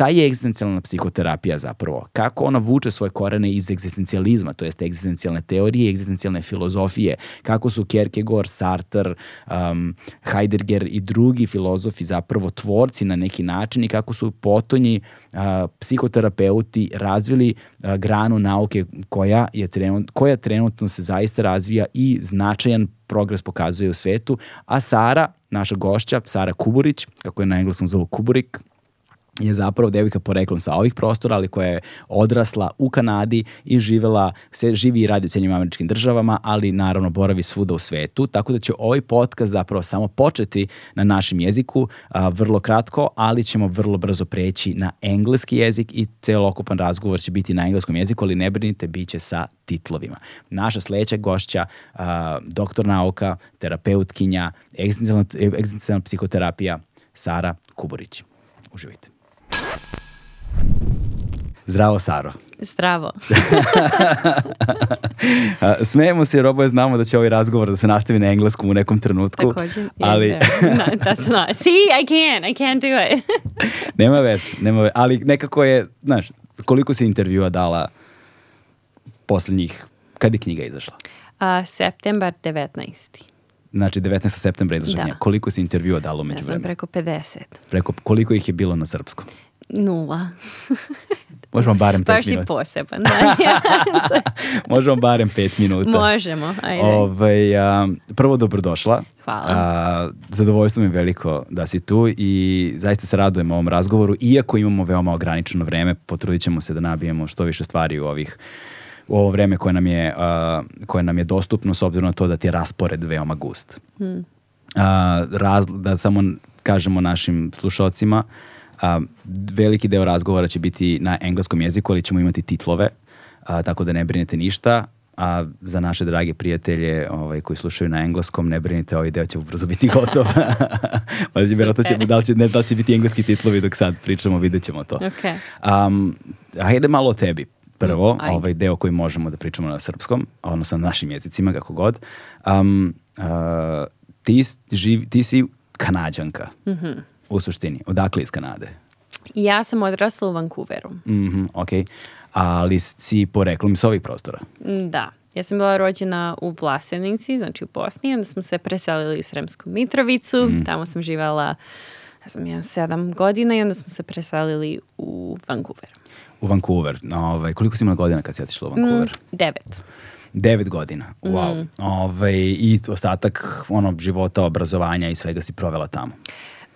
Šta je egzistencijalna psihoterapija zapravo? Kako ona vuče svoje korene iz egzistencijalizma, to jest egzistencijalne teorije, egzistencijalne filozofije? Kako su Kierkegaard, Sartre, um, Heidegger i drugi filozofi zapravo tvorci na neki način i kako su potonji uh, psihoterapeuti razvili uh, granu nauke koja, je trenut, koja trenutno se zaista razvija i značajan progres pokazuje u svetu, a Sara, naša gošća, Sara Kuburić, kako je na engleskom zovu Kuburik, je zapravo devojka poreklom sa ovih prostora, ali koja je odrasla u Kanadi i živela, se živi i radi u Sjednjim američkim državama, ali naravno boravi svuda u svetu, tako da će ovaj podcast zapravo samo početi na našem jeziku, a, vrlo kratko, ali ćemo vrlo brzo preći na engleski jezik i celokupan razgovor će biti na engleskom jeziku, ali ne brinite, bit će sa titlovima. Naša sledeća gošća, a, doktor nauka, terapeutkinja, egzistencijalna, psihoterapija, Sara Kuburić. Uživajte. Zdravo, Saro. Zdravo. Smejemo se jer oboje znamo da će ovaj razgovor da se nastavi na engleskom u nekom trenutku. Također. Ali no, that's not. See, I can't. I can't do it. nema veze, nema veze. Ali nekako je, znaš, koliko si intervjua dala poslednjih, kad je knjiga izašla? A, septembar 19. Znači, 19. septembra knjiga. Koliko si intervjua dala umeđu Ja sam preko 50. Preko, koliko ih je bilo na srpskom? Nula. Možemo barem pet Baš si minuta. poseban. Možemo barem pet minuta. Možemo. Ajde. Ovaj, a, prvo dobrodošla. Hvala. A, zadovoljstvo mi je veliko da si tu i zaista se radujem ovom razgovoru. Iako imamo veoma ograničeno vreme, potrudit ćemo se da nabijemo što više stvari u ovih u ovo vreme koje nam je, a, koje nam je dostupno s obzirom na to da ti je raspored veoma gust. A, raz, da samo kažemo našim slušalcima, a, veliki deo razgovora će biti na engleskom jeziku, ali ćemo imati titlove, tako da ne brinete ništa. A za naše drage prijatelje ovaj, koji slušaju na engleskom, ne brinite, ovaj deo će ubrzo biti gotov. pa će, da li će, ne, da li će biti engleski titlovi dok sad pričamo, vidjet ćemo to. Ok. Um, hajde malo o tebi. Prvo, Mm, ovaj deo koji možemo da pričamo na srpskom, odnosno na našim jezicima, kako god. Um, uh, ti, s- živ, ti si kanadžanka, Mhm. u suštini. Odakle iz Kanade? Ja sam odrasla u Vancouveru. Mhm, ok. Ali si poreklom iz ovih prostora. Mm, Da. Ja sam bila rođena u Vlasenici, znači u Bosni, onda smo se preselili u Sremsku Mitrovicu, Mhm. tamo sam živala ja sam ja, sedam godina i onda smo se preselili u Vancouver. U Vancouver. Ovaj, koliko si imala godina kad si otišla u Vancouver? Mm, devet. Devet godina. Wow. Mm. Ovaj, I ostatak ono, života, obrazovanja i svega si provela tamo.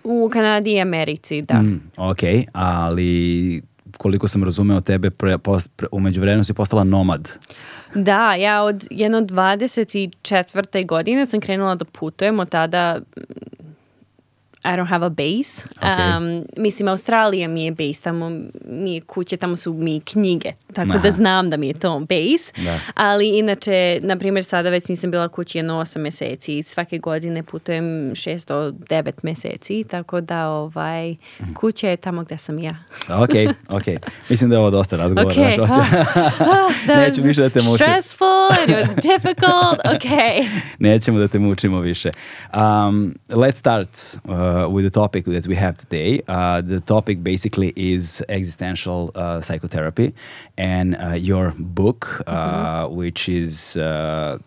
U Kanadi i Americi, da. Mm, ok, ali koliko sam razumeo tebe, pre, pos, pre, umeđu vremenu si postala nomad. Da, ja od jedno 24. godine sam krenula da putujem, od tada mm, I don't have a base. Ok. Um, mislim, Australija mi je base, tamo mi je kuće, tamo su mi knjige, tako Aha. da znam da mi je to base. Da. Ali inače, na primjer, sada već nisam bila kući jedno 8 meseci i svake godine putujem 6 do 9 meseci, tako da ovaj, Mhm. kuća je tamo gde sam ja. Ok, ok. Mislim da je ovo dosta razgovora. Okay. znaš, hoću- That Neću više da te mučim. Stressful, it was difficult, okay. Nećemo da te mučimo više. Um, let's start uh, with the topic that we have today. Uh, the topic basically is existential uh, psychotherapy and uh, your book, uh, which is uh,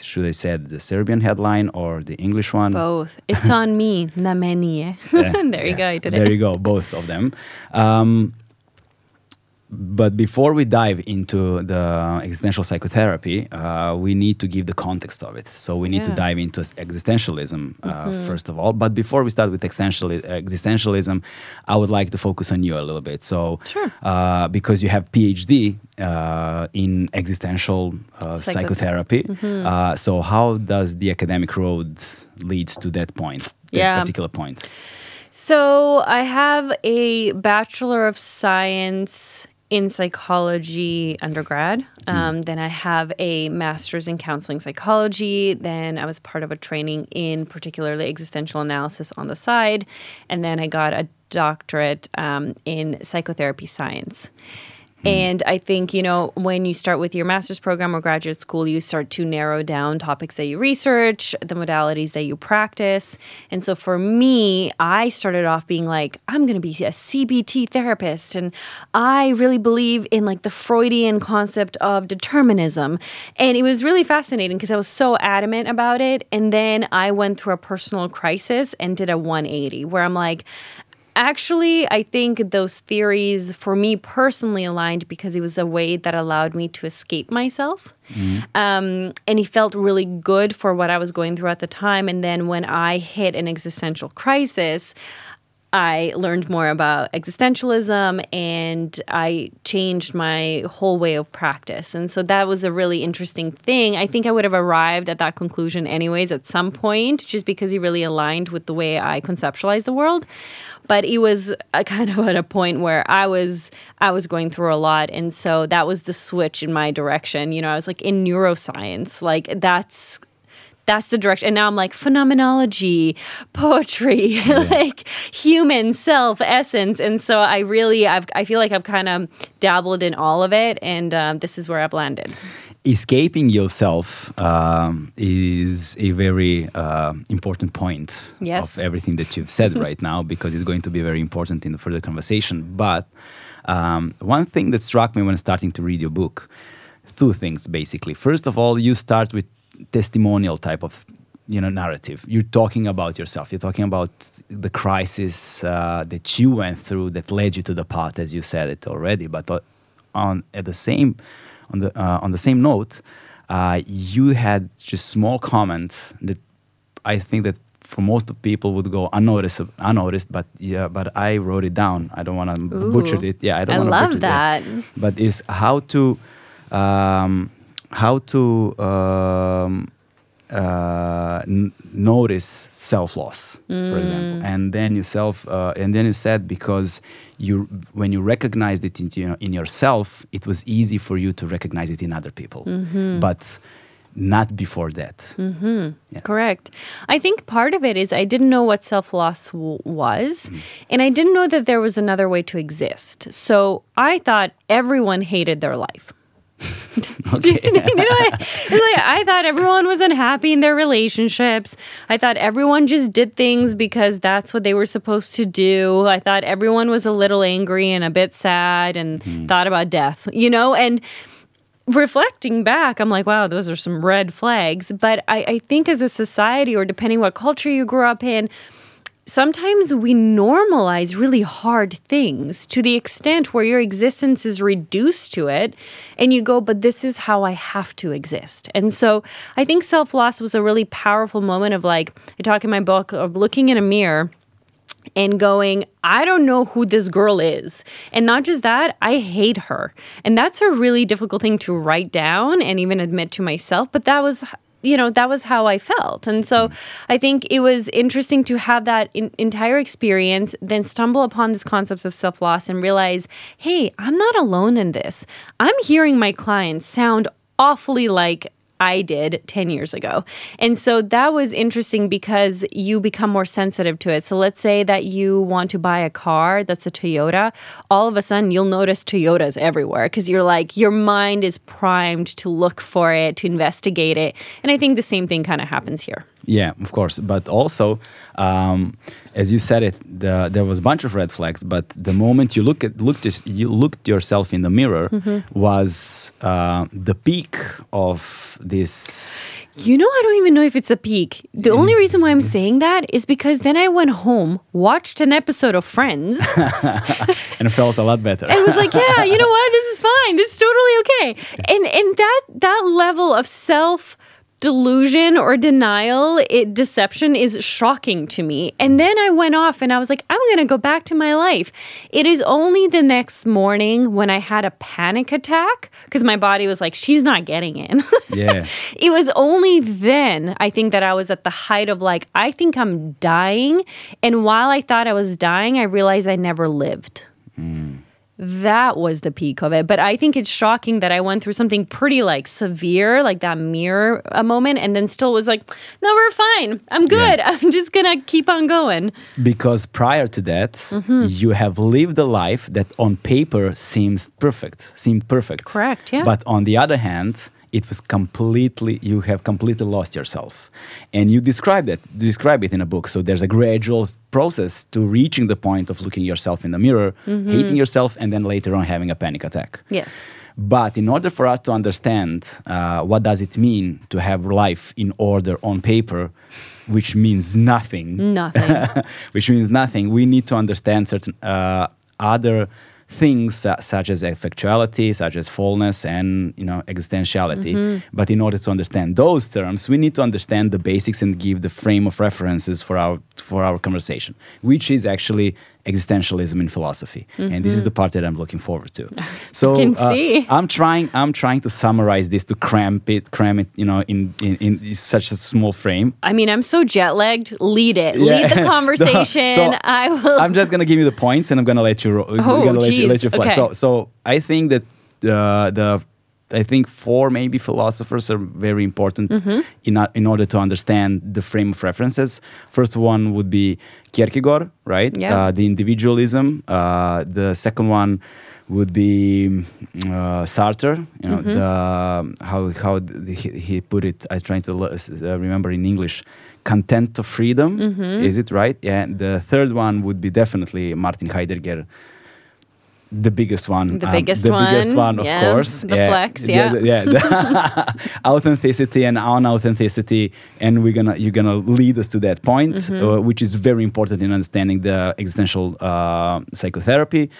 should I say the Serbian headline or the English one? Both. It's on me. Na meni je. there you go. There you go, both of them. Um, but before we dive into the existential psychotherapy, uh, we need to give the context of it. So we need to dive into existentialism uh, first of all. But before we start with existentiali- existentialism, I would like to focus on you a little bit. So Sure. uh, because you have PhD uh, in existential uh, Psychothe- psychotherapy, uh, so how does the academic road leads to that point? That Yeah. particular point. So I have a Bachelor of Science in Psychology undergrad. Um, Then I have a Master's in Counseling Psychology. Then I was part of a training in particularly existential analysis on the side. And then I got a doctorate um, in psychotherapy science. Mm-hmm. And I think, you know, when you start with your master's program or graduate school, you start to narrow down topics that you research, the modalities that you practice. And so for me, I started off being like, I'm going to be a CBT therapist. And I really believe in like the Freudian concept of determinism. And it was really fascinating because I was so adamant about it. And then I went through a personal crisis and did a 180 where I'm like, Actually, I think those theories for me personally aligned because it was a way that allowed me to escape myself. Um, and it felt really good for what I was going through at the time. And then when I hit an existential crisis, I learned more about existentialism and I changed my whole way of practice. And so that was a really interesting thing. I think I would have arrived at that conclusion anyways at some point, just because he really aligned with the way I conceptualize the world. But it was kind of at a point where I was I was going through a lot, and so that was the switch in my direction. You know, I was like in neuroscience, like that's that's the direction. And now I'm like phenomenology, poetry, like human self essence. And so I really, I've, I feel like I've kind of dabbled in all of it. And um, this is where I've landed. escaping yourself um, is a very uh, important point Yes. of everything that you've said right now because it's going to be very important in the further conversation. But um, one thing that struck me when starting to read your book, two things basically. First of all, you start with testimonial type of you know narrative. You're talking about yourself. You're talking about the crisis uh, that you went through that led you to the path as you said it already. But uh, on at the same on the uh, on the same note uh, you had just small comments that I think that for most of people would go unnoticed unnoticed but yeah but I wrote it down. I don't want to butcher it. Yeah I don't I want to love that. but is how to um, how to um, uh, n- notice self loss, for example, and then you self uh, and then you said because you when you recognized it in, you know, in yourself, it was easy for you to recognize it in other people, but not before that. Yeah. Correct. I think part of it is I didn't know what self loss w- was, and I didn't know that there was another way to exist. So I thought everyone hated their life. Okay. you know? It's like I thought everyone was unhappy in their relationships. I thought everyone just did things because that's what they were supposed to do. I thought everyone was a little angry and a bit sad and hmm. thought about death, you know, and reflecting back, I'm like, wow, those are some red flags. But I, I think as a society, or depending what culture you grew up in, sometimes we normalize really hard things to the extent where your existence is reduced to it and you go but this is how i have to exist and so i think self-loss was a really powerful moment of like i talk in my book of looking in a mirror and going, I don't know who this girl is. And not just that, I hate her. And that's a really difficult thing to write down and even admit to myself. But that was you know that was how i felt. And so mm-hmm. i think it was interesting to have that in, entire experience then stumble upon this concept of self-loss and realize hey i'm not alone in this. I'm hearing my clients sound awfully like I did 10 years ago. And so that was interesting because you become more sensitive to it. So let's say that you want to buy a car that's a Toyota, all of a sudden you'll notice Toyotas everywhere because you're like, your mind is primed to look for it, to investigate it. And I think the same thing kind of happens here. Yeah, of course. But also, um, as you said it, the, there was a bunch of red flags. But the moment you look at looked you looked yourself in the mirror was uh, the peak of this. You know, I don't even know if it's a peak. The only reason why I'm saying that is because then I went home, watched an episode of Friends, and felt a lot better. and was like, "Yeah, you know what? This is fine. This is totally okay." And and that that level of self delusion or denial, it deception is shocking to me. And then I went off and I was like, "I'm going to go back to my life." It is only the next morning when I had a panic attack because my body was like, "She's not getting in. yeah, it was only then I think that I was at the height of like, I think I'm dying. And while I thought I was dying, I realized I never lived. Mm. That was the peak of it. But I think it's shocking that I went through something pretty like severe, like that mirror a moment, and then still was like, no, we're fine. I'm good. I'm just going to keep on going. because prior to that, Mm-hmm. you have lived a life that on paper seems perfect, seemed perfect. Correct, yeah. But on the other hand, it was completely you have completely lost yourself and you describe that describe it in a book so there's a gradual process to reaching the point of looking yourself in the mirror Mm-hmm. hating yourself and then later on having a panic attack Yes. but in order for us to understand uh, what does it mean to have life in order on paper which means nothing Nothing. which means nothing. We need to understand certain uh, other things su- such as effectuality, such as fullness, and you know existentiality. Mm-hmm. But in order to understand those terms, we need to understand the basics and give the frame of references for our for our conversation, which is actually existentialism in philosophy. And this is the part that I'm looking forward to. So Mm-hmm. can uh, see. I'm trying. I'm trying to summarize this to cramp it, cram it, you know, in in, in such a small frame. I mean, I'm so jet lagged. Lead it. Yeah. Lead the conversation. So, I will. I'm just gonna give you the points, and I'm gonna let you. ro- Oh, gonna let you let you fly. Okay. So, so I think that uh, the I think four maybe philosophers are very important Mm-hmm. in uh, in order to understand the frame of references. First one would be Kierkegaard, right? Yeah. Uh, the individualism. Uh, the second one would be uh, Sartre. You know Mm-hmm. the how how he, he put it. I'm trying to uh, remember in English. Content of freedom, Mm-hmm. is it right? Yeah. The third one would be definitely Martin Heidegger. The biggest one. The um, biggest the biggest one, one, of yes, course. the flex, the- yeah. the- yeah. authenticity and unauthenticity, and we're gonna you're gonna lead us to that point, Mm-hmm. uh, which is very important in understanding the existential uh, psychotherapy.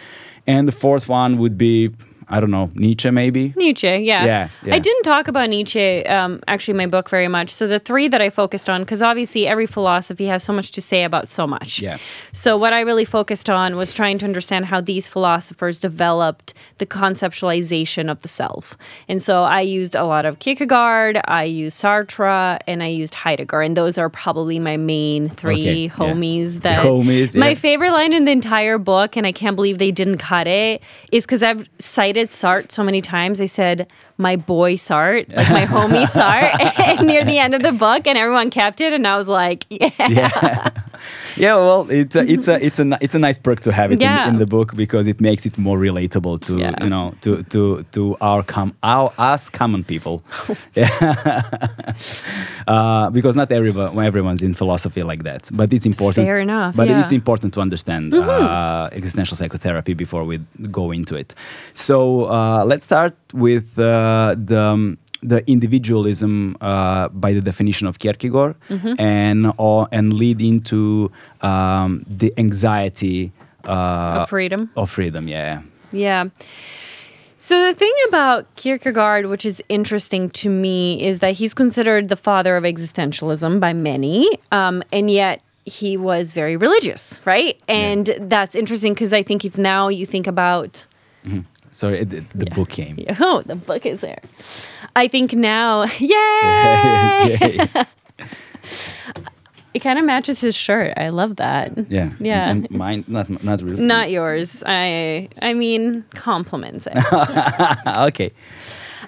And the fourth one would be I don't know Nietzsche maybe. Nietzsche, yeah. Yeah, yeah. I didn't talk about Nietzsche, um, actually, my book very much. So the three that I focused on, because obviously every philosophy has so much to say about so much. Yeah. So what I really focused on was trying to understand how these philosophers developed the conceptualization of the self. And so I used a lot of Kierkegaard, I used Sartre, and I used Heidegger. And those are probably my main three Okay, yeah. homies that Homies, my yeah. favorite line in the entire book, and I can't believe they didn't cut it, is because I've cited Sartre so many times. They said, my boy Sartre, like my homie Sartre, near the end of the book, and everyone kept it. And I was like, yeah. Yeah, yeah. Well, it's a, it's a it's a it's a nice perk to have it Yeah. in, in the book because it makes it more relatable to Yeah. you know to to to our com our us common people. uh, because not everyone everyone's in philosophy like that, but it's important. Fair enough, But it's important to understand uh, existential psychotherapy before we go into it. So uh, let's start with uh, the. um, the individualism uh, by the definition of Kierkegaard Mm-hmm. and or, and lead into um, the anxiety uh, Of freedom. of freedom yeah Yeah. So the thing about Kierkegaard, which is interesting to me, is that he's considered the father of existentialism by many, um, and yet he was very religious, right? And that's interesting because I think if now you think about sorry the, the book came oh, the book is there. I think now, yay! yeah It kind of matches his shirt. I love that. yeah Yeah. and mine not not really Not yours. I I mean compliments it. okay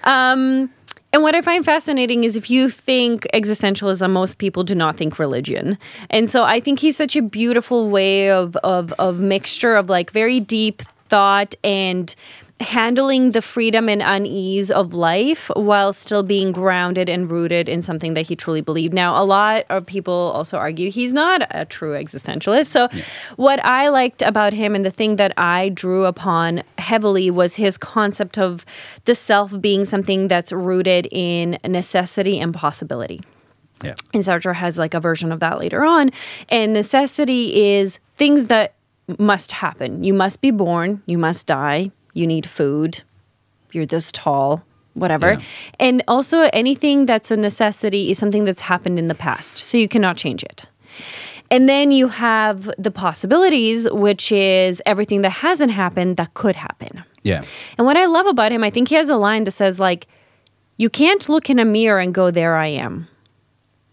Um, and what I find fascinating is if you think existentialism, most people do not think religion. And so I think he's such a beautiful way of of of mixture of like very deep thought and handling the freedom and unease of life while still being grounded and rooted in something that he truly believed. Now, a lot of people also argue he's not a true existentialist. So, yeah. what I liked about him and the thing that I drew upon heavily was his concept of the self being something that's rooted in necessity and possibility. Yeah. And Sartre has like a version of that later on. And necessity is things that must happen. You must be born, you must die, you need food, you're this tall, whatever. Yeah. And also, anything that's a necessity is something that's happened in the past, so you cannot change it. And then you have the possibilities, which is everything that hasn't happened that could happen. Yeah. And what I love about him, I think he has a line that says, like, you can't look in a mirror and go, there I am.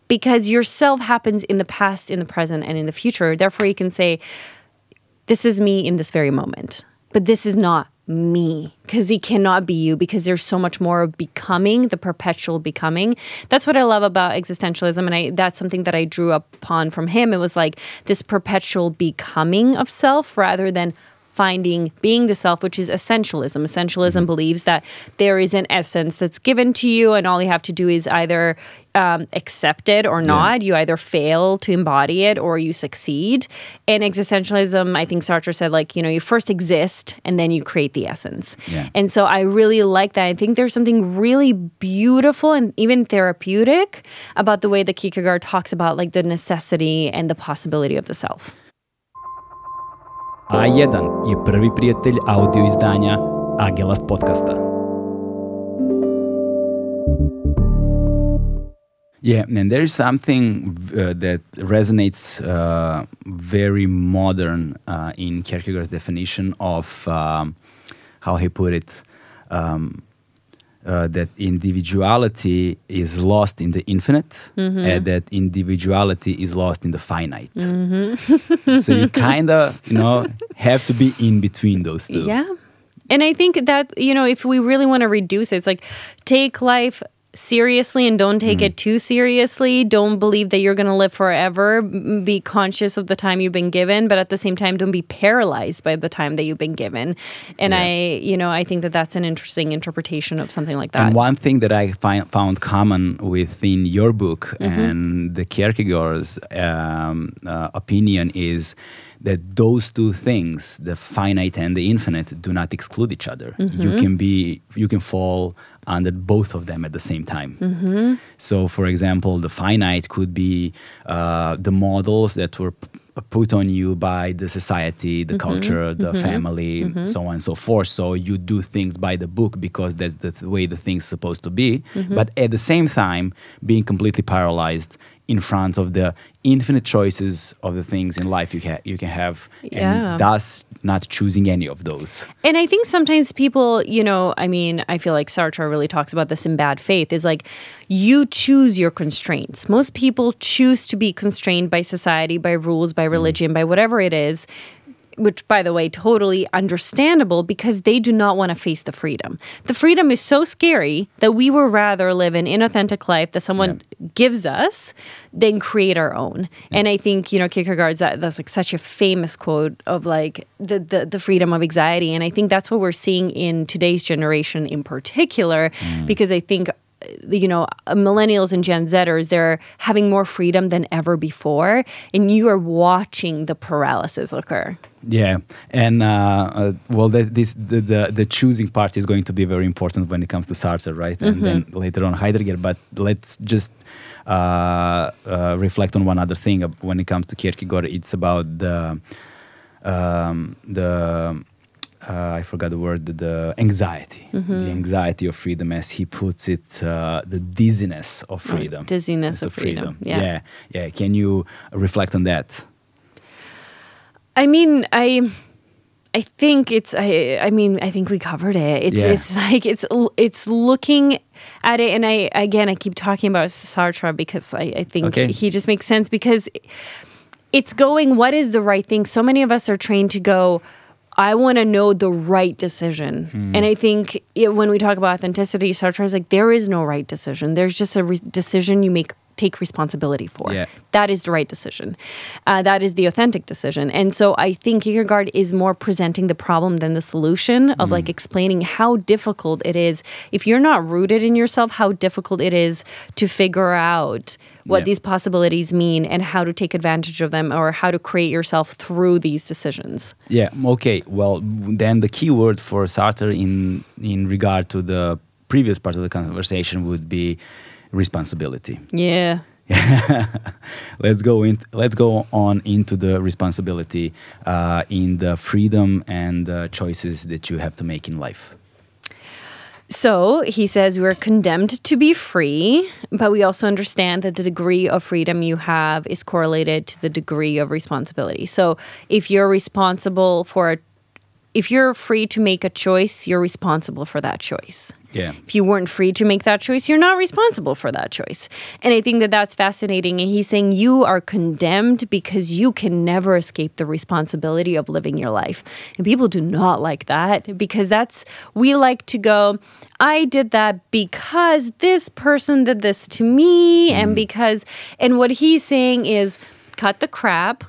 Because yourself happens in the past, in the present, and in the future. Therefore, you can say, this is me in this very moment. But this is not me because he cannot be you because there's so much more of becoming the perpetual becoming. That's what i love about existentialism and i that's something that i drew upon from him. It was like this perpetual becoming of self rather than finding being the self, which is essentialism. Essentialism mm-hmm. believes that there is an essence that's given to you, and all you have to do is either um, accept it or not. Yeah. You either fail to embody it or you succeed. And existentialism, I think Sartre said, like, you know, you first exist and then you create the essence. Yeah. And so I really like that. I think there's something really beautiful and even therapeutic about the way that Kierkegaard talks about like the necessity and the possibility of the self. A1 je prvi prijatelj audio izdanja Agelast podcasta. Yeah, and there is something uh, that resonates uh, very modern uh, in Kierkegaard's definition of um, how he put it. Um, uh, that individuality is lost in the infinite mm-hmm. and that individuality is lost in the finite mm-hmm. so you kind of you know have to be in between those two yeah and i think that you know if we really want to reduce it it's like take life seriously and don't take mm. it too seriously. Don't believe that you're going to live forever. Be conscious of the time you've been given, but at the same time, don't be paralyzed by the time that you've been given. And yeah. I, you know, I think that that's an interesting interpretation of something like that. And one thing that I find, found common within your book mm-hmm. and the Kierkegaard's um, uh, opinion is that those two things, the finite and the infinite, do not exclude each other. Mm-hmm. You can be, you can fall under both of them at the same time. Mm-hmm. So, for example, the finite could be uh, the models that were p- put on you by the society, the mm-hmm. culture, the mm-hmm. family, mm-hmm. so on and so forth. So you do things by the book because that's the th- way the thing's supposed to be. Mm-hmm. But at the same time, being completely paralyzed in front of the infinite choices of the things in life you can you can have yeah. and thus not choosing any of those and i think sometimes people you know i mean i feel like sartre really talks about this in bad faith is like you choose your constraints most people choose to be constrained by society by rules by mm. religion mm. by whatever it is which by the way totally understandable because they do not want to face the freedom the freedom is so scary that we would rather live an inauthentic life that someone yeah. gives us than create our own yeah. and i think you know kierkegaard's that that's like such a famous quote of like the, the the freedom of anxiety and i think that's what we're seeing in today's generation in particular mm. because i think you know, millennials and Gen Zers, they're having more freedom than ever before, and you are watching the paralysis occur. Yeah, and uh, uh, well, the, this the, the, the choosing part is going to be very important when it comes to Sartre, right? And mm-hmm. then later on Heidegger. But let's just uh, uh reflect on one other thing when it comes to Kierkegaard. It's about the um, the uh, I forgot the word, the anxiety, mm-hmm. the anxiety of freedom, as he puts it, uh, the dizziness of freedom. Oh, dizziness of freedom. freedom. Yeah. yeah, yeah. Can you reflect on that? I mean, I. I think it's I I mean I think we covered it. It's yeah. it's like it's it's looking at it and I again I keep talking about Sartre because I, I think okay. he just makes sense because it's going what is the right thing. So many of us are trained to go I want to know the right decision. Mm. And I think it, when we talk about authenticity, Sartre is like, there is no right decision. There's just a re- decision you make take responsibility for. Yeah. That is the right decision. Uh, that is the authentic decision. And so I think Kierkegaard is more presenting the problem than the solution of like explaining how difficult it is if you're not rooted in yourself, how difficult it is to figure out what Yeah. these possibilities mean and how to take advantage of them or how to create yourself through these decisions. Yeah. Okay. Well, then the key word for Sartre in in regard to the previous part of the conversation would be responsibility. Yeah. let's go in. Let's go on into the responsibility uh, in the freedom and the choices that you have to make in life. So he says we're condemned to be free, but we also understand that the degree of freedom you have is correlated to the degree of responsibility. So if you're responsible for a if you're free to make a choice, you're responsible for that choice. Yeah. If you weren't free to make that choice, you're not responsible for that choice. And I think that that's fascinating. And he's saying you are condemned because you can never escape the responsibility of living your life. And people do not like that because that's, we like to go, I did that because this person did this to me. And mm. because, and what he's saying is cut the crap.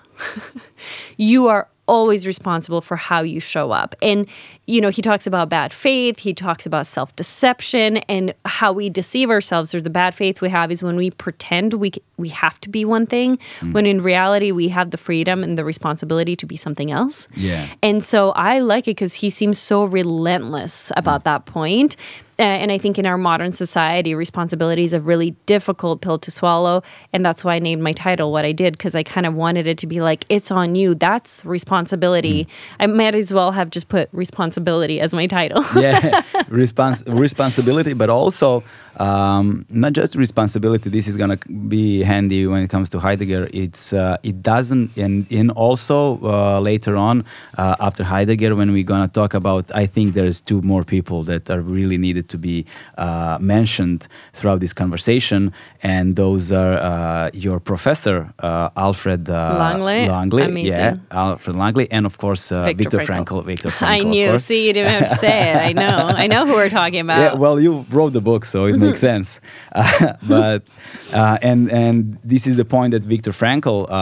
you are always responsible for how you show up. And, you know, he talks about bad faith, he talks about self deception and how we deceive ourselves or the bad faith we have is when we pretend we, we have to be one thing, hmm. when in reality we have the freedom and the responsibility to be something else. Yeah. And so I like it because he seems so relentless about hmm. that point. Uh, and I think in our modern society, responsibility is a really difficult pill to swallow. And that's why I named my title what I did, because I kind of wanted it to be like, it's on you. That's responsibility. I might as well have just put responsibility as my title. yeah, respons- responsibility, but also um, not just responsibility. This is gonna be handy when it comes to Heidegger. It's uh, it doesn't, and and also uh, later on uh, after Heidegger, when we're gonna talk about, I think there's two more people that are really needed to be uh, mentioned throughout this conversation, and those are uh, your professor uh, Alfried uh, Längle. Längle, Amazing. yeah, Alfried Längle, and of course uh, Victor Viktor Frankl. Frankl. Viktor Frankl. I knew. See, you didn't have to say it. I know. I know who we're talking about. Yeah, well, you wrote the book, so it Mm-hmm. Makes sense. Uh, but uh, and and this is the point that Viktor Frankl, uh,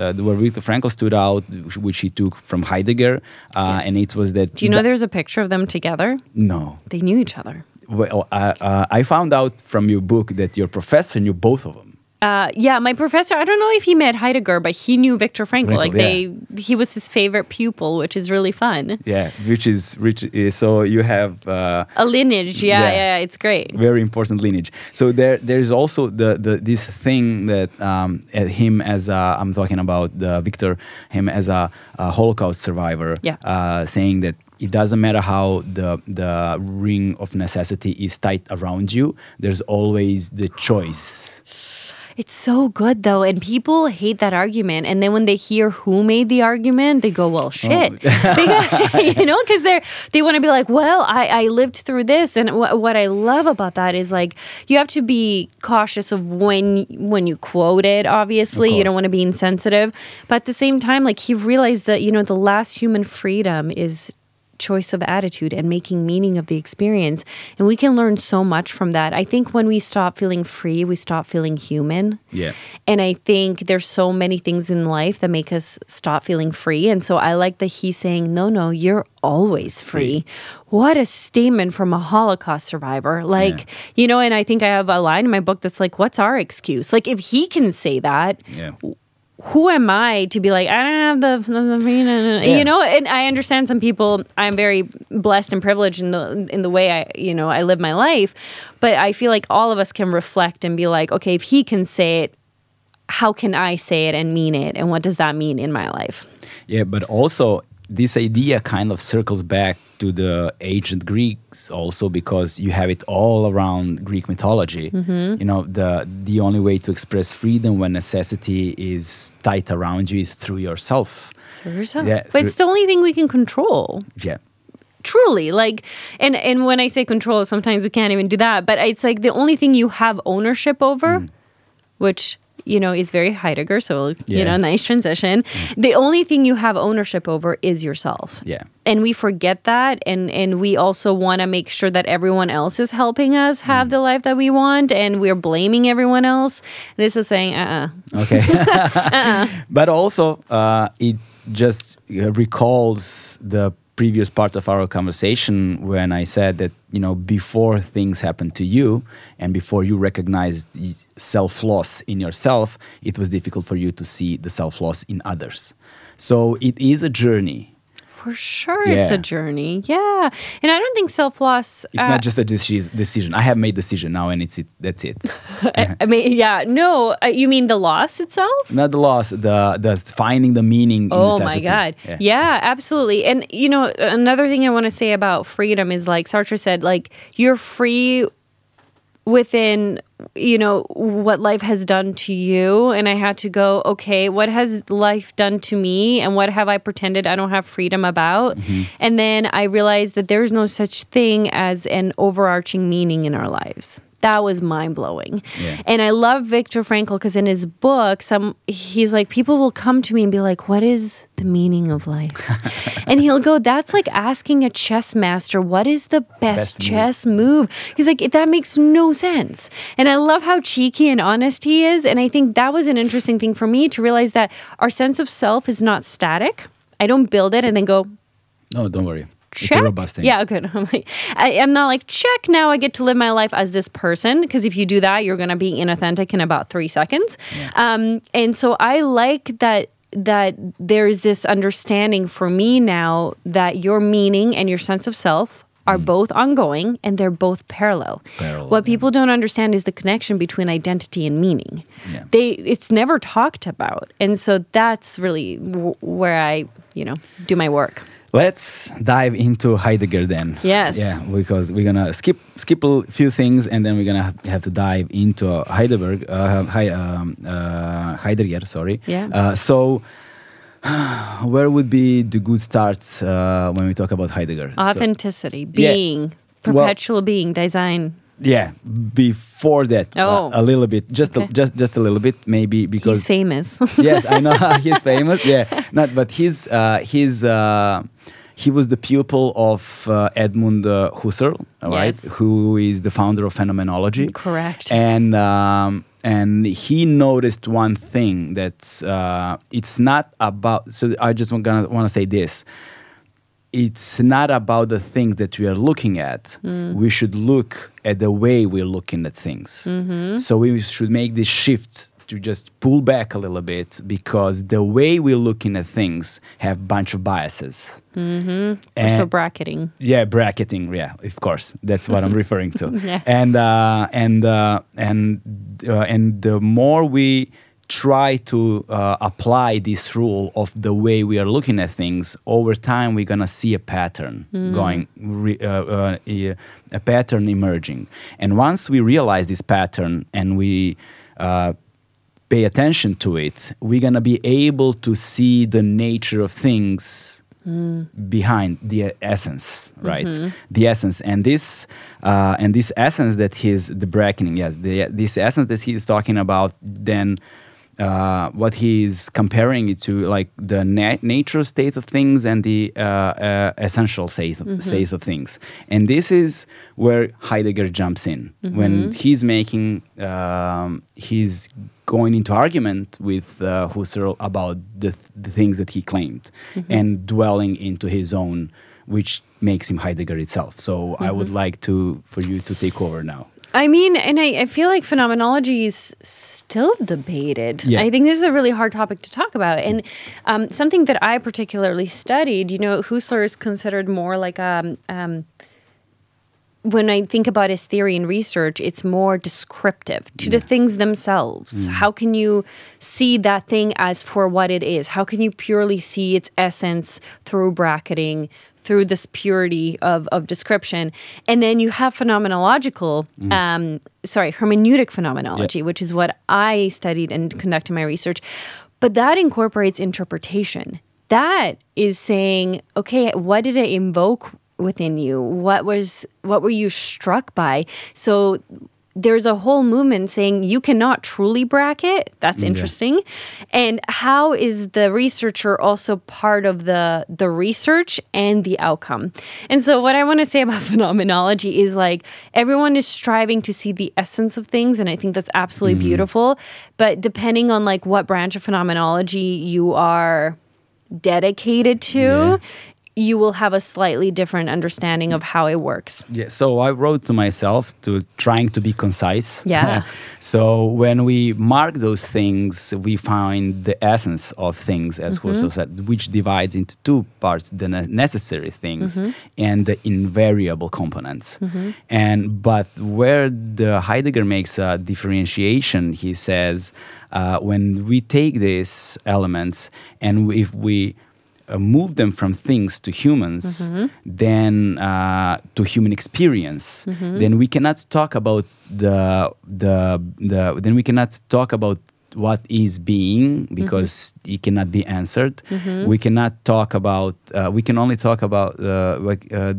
uh, where Viktor Frankl stood out, which he took from Heidegger, uh, and it was that. Do you know there's a picture of them together? No. They knew each other. Well, I found out from your book that your professor knew both of them. Uh, yeah, my professor. I don't know if he met Heidegger, but he knew Viktor Frankl. Frankl, like they, he was his favorite pupil, which is really fun. Yeah, which is which. Is, so you have. Uh, A lineage, yeah, Yeah. yeah, it's great. very important lineage. So there, there's also the, the this thing that um, uh, him as a, I'm talking about the Victor, him as a, a Holocaust survivor, Yeah. uh, saying that it doesn't matter how the the ring of necessity is tight around you. There's always the choice. It's so good though, and people hate that argument. And then when they hear who made the argument, they go, "Well, oh, shit," They go- you know, because they're they want to be like, "Well, I, I lived through this." And wh- what I love about that is like you have to be cautious of when when you quote it. Obviously, you don't want to be insensitive, but at the same time, like he realized that you know the last human freedom is choice of attitude and making meaning of the experience. And we can learn so much from that. I think when we stop feeling free, we stop feeling human. Yeah. And I think there's so many things in life that make us stop feeling free. And so I like that he's saying, no, no, you're always free. What a statement from a Holocaust survivor. Like, you know, and I think I have a line in my book that's like, what's our excuse? Like, if he can say that, Yeah. Who am I to be like, I don't have the, the, the Yeah. you know? And I understand some people. I'm very blessed and privileged in the in the way I, you know, I live my life. But I feel like all of us can reflect and be like, okay, if he can say it, how can I say it and mean it? And what does that mean in my life? Yeah, but also this idea kind of circles back to the ancient Greeks also because you have it all around Greek mythology. You know, the the only way to express freedom when necessity is tight around you is through yourself. For yourself. Yeah, but through- it's the only thing we can control. Yeah. truly like and and when i say control sometimes we can't even do that but it's like the only thing you have ownership over Mm. which you know, is very Heidegger. So, you know, nice transition. The only thing you have ownership over is yourself. Yeah. And we forget that. And, and we also want to make sure that everyone else is helping us have Mm. the life that we want. And we're blaming everyone else. This is saying, uh uh Okay. But also, uh, it just uh, recalls the previous part of our conversation when I said that, you know, before things happen to you and before you recognize self loss in yourself, it was difficult for you to see the self loss in others. So it is a journey. For sure, it's a journey. Yeah. And I don't think self loss. It's not just a decision. I have made decision now, and it's it. That's it. I, mean, yeah, no. Uh, you mean the loss itself? Not the loss, the the finding the meaning. in Oh my. God. Yeah. Yeah. absolutely. And, you know, another thing I want to say about freedom is like Sartre said, like, you're free within, you know, what life has done to you. And I had to go, okay, what has life done to me? And what have I pretended I don't have freedom about? Mm-hmm. And then I realized that there's no such thing as an overarching meaning in our lives. That was mind blowing. Yeah. And I love Viktor Frankl because in his book, some he's like, people will come to me and be like, What is the meaning of life? and he'll go, That's like asking a chess master, what is the best, Best move." chess move? He's like, that makes no sense. And I love how cheeky and honest he is. And I think that was an interesting thing for me to realize that our sense of self is not static. I don't build it and then go, No, don't worry. It's check. a robust thing. Yeah, good. I'm like, I, I'm not like check. Now I get to live my life as this person because if you do that, you're gonna be inauthentic in about three seconds. Um, and so I like that that there's this understanding for me now that your meaning and your sense of self are both ongoing and they're both parallel. Mm. Parallel, what yeah. people don't understand is the connection between identity and meaning. Yeah. They it's never talked about, and so that's really w- where I you know do my work. Let's dive into Heidegger then. Yes. Yeah, because we're gonna skip skip a few things and then we're gonna have, have to dive into Heidelberg, uh, Hei- um, uh, Heidegger. Sorry. Yeah. Uh, so, where would be the good start uh, when we talk about Heidegger? So- Authenticity, Yeah. being, Well- perpetual being, Dasein. Yeah. Before that, Oh. a little bit, just Okay. a, just just a little bit, maybe because He's famous. yes, I know he's famous. Yeah, not, but he's uh, he's uh, he was the pupil of uh, Edmund uh, Husserl, right? Yes. Who is the founder of phenomenology. Correct. And um, and he noticed one thing that uh, it's not about. So I just want gonna want to say this. It's not about the things that we are looking at. We should look at the way we're looking at things. So we should make this shift to just pull back a little bit because the way we're looking at things have bunch of biases. so And- bracketing. yeah, bracketing. Yeah, of course, that's what I'm referring to. Yeah. And uh, and uh, and uh, and the more we try to uh, apply this rule of the way we are looking at things over time, we're gonna see a pattern going, re- uh, uh, a pattern emerging. And once we realize this pattern and we uh, pay attention to it, we're gonna be able to see the nature of things behind the essence, right? The essence, and this uh, and this essence that he's the bracketing, yes, the this essence that he's talking about, then. Uh, what he's comparing it to, like the na- natural state of things and the uh, uh, essential state of, state of things, and this is where Heidegger jumps in. When he's making um, he's going into argument with uh, Husserl about the, the things that he claimed and dwelling into his own, which makes him Heidegger itself. So I would like to for you to take over now. I mean, and I, I feel like phenomenology is still debated. Yeah. I think this is a really hard topic to talk about. And um, something that I particularly studied, you know, Husserl is considered more like um, um, when I think about his theory and research, it's more descriptive to the things themselves. How can you see that thing as for what it is? How can you purely see its essence through bracketing, through this purity of, of description? And then you have phenomenological, um, sorry, hermeneutic phenomenology, which is what I studied and conducted my research. But that incorporates interpretation. That is saying, okay, what did it invoke within you? What was what were you struck by? So there's a whole movement saying you cannot truly bracket. That's interesting. And how is the researcher also part of the the research and the outcome? And so what I want to say about phenomenology is like everyone is striving to see the essence of things and I think that's absolutely mm-hmm. beautiful, but depending on like what branch of phenomenology you are dedicated to, Yeah. You will have a slightly different understanding of how it works. Yeah, so I wrote to myself to trying to be concise. Yeah. so when we mark those things, we find the essence of things, as Mm-hmm. also said, which divides into two parts: the ne- necessary things Mm-hmm. and the invariable components. And but where the Heidegger makes a differentiation, he says, uh, when we take these elements and if we uh, move them from things to humans, then uh, to human experience, then we cannot talk about the the the. Then we cannot talk about what is being because it cannot be answered. We cannot talk about. Uh, we can only talk about uh, like uh,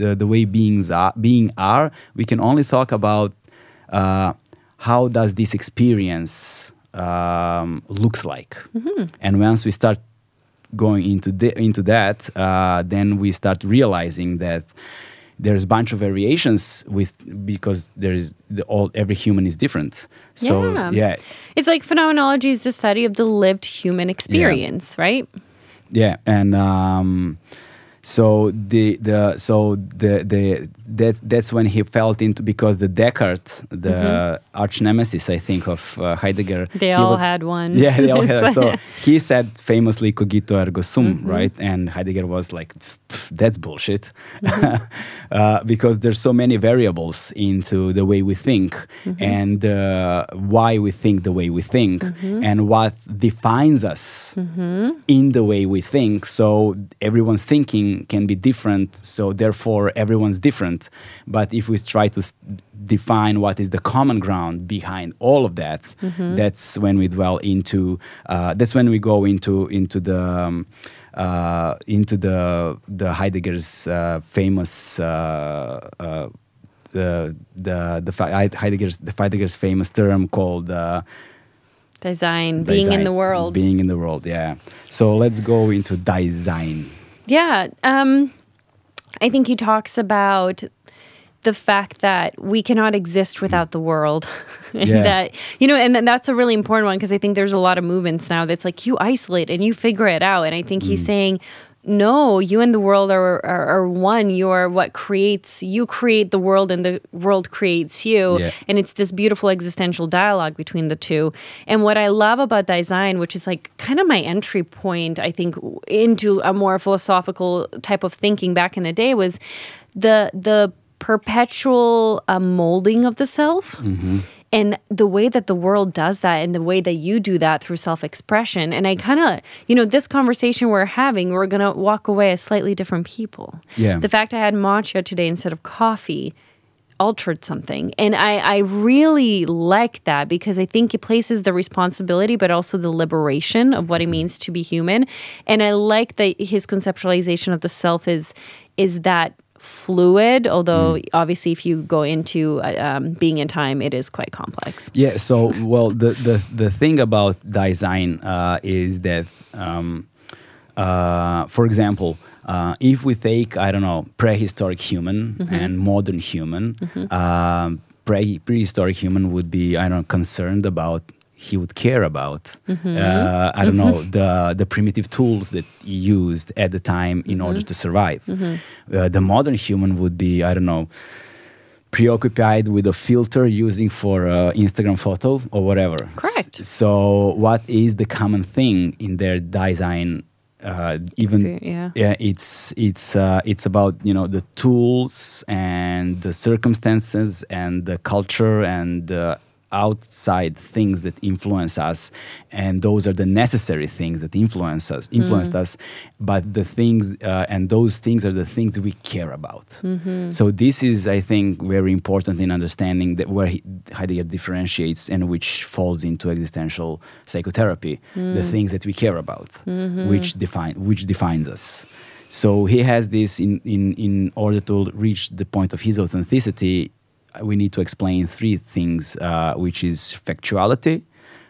the, the way beings are. Being are. We can only talk about uh, how does this experience um, looks like. And once we start going into the, into that, uh, then we start realizing that there's a bunch of variations with because there's the, all every human is different. So Yeah. yeah, It's like phenomenology is the study of the lived human experience, right? yeah, and um, so the the so the the that that's when he felt into because the Descartes, the arch nemesis, I think of uh, Heidegger. Mm-hmm. They all was- had one. Yeah, they all had. So he said famously "cogito ergo sum," Mm-hmm. right? And Heidegger was like, "That's bullshit," Mm-hmm. uh, because there's so many variables into the way we think Mm-hmm. and uh, why we think the way we think Mm-hmm. and what defines us in the way we think. So everyone's thinking can be different. So therefore, everyone's different. But if we try to define what is the common ground behind all of that, that's when we dwell into. Uh, that's when we go into into the. Um, uh, into the the Heidegger's uh, famous uh, uh, the the the Heidegger's the Heidegger's famous term called uh, Dasein, being in the world. Being in the world, yeah. So let's go into Dasein. Yeah. Um, I think he talks about the fact that we cannot exist without the world. and Yeah. that, you know, and that's a really important one because I think there's a lot of movements now that's like you isolate and you figure it out. And I think Mm. he's saying, no, you and the world are, are, are one. You are what creates, you create the world and the world creates you. Yeah. And it's this beautiful existential dialogue between the two. And what I love about Dasein, which is like kind of my entry point, I think, into a more philosophical type of thinking back in the day, was the the perpetual uh, molding of the self. And the way that the world does that, and the way that you do that through self expression. And I kind of, you know, this conversation we're having, we're going to walk away as slightly different people. Yeah. The fact I had matcha today instead of coffee altered something. And I, I really like that because I think it places the responsibility, but also the liberation of what it mm-hmm. means to be human. And I like that his conceptualization of the self is is that fluid, although obviously if you go into uh, um, being in time, it is quite complex. Yeah. So, well, the the, the thing about Dasein uh, is that, um, uh, for example, uh, if we take I don't know prehistoric human and modern human, um, pre- prehistoric human would be I don't know concerned about. He would care about uh, I don't know the the primitive tools that he used at the time in order to survive. Uh, the modern human would be I don't know preoccupied with a filter using for uh, Instagram photo or whatever. Correct. S- So, what is the common thing in their Dasein? Uh, even Experience, yeah. it's it's uh, it's about you know the tools and the circumstances and the culture and the outside things that influence us and those are the necessary things that influence us influenced mm. us. But the things uh, and those things are the things we care about. Mm-hmm. So this is i think very important in understanding that where he, heidegger differentiates and which falls into existential psychotherapy the mm. things that we care about mm-hmm. which define which defines us. So he has this in, in, in order to reach the point of his authenticity we need to explain three things, uh, which is factuality,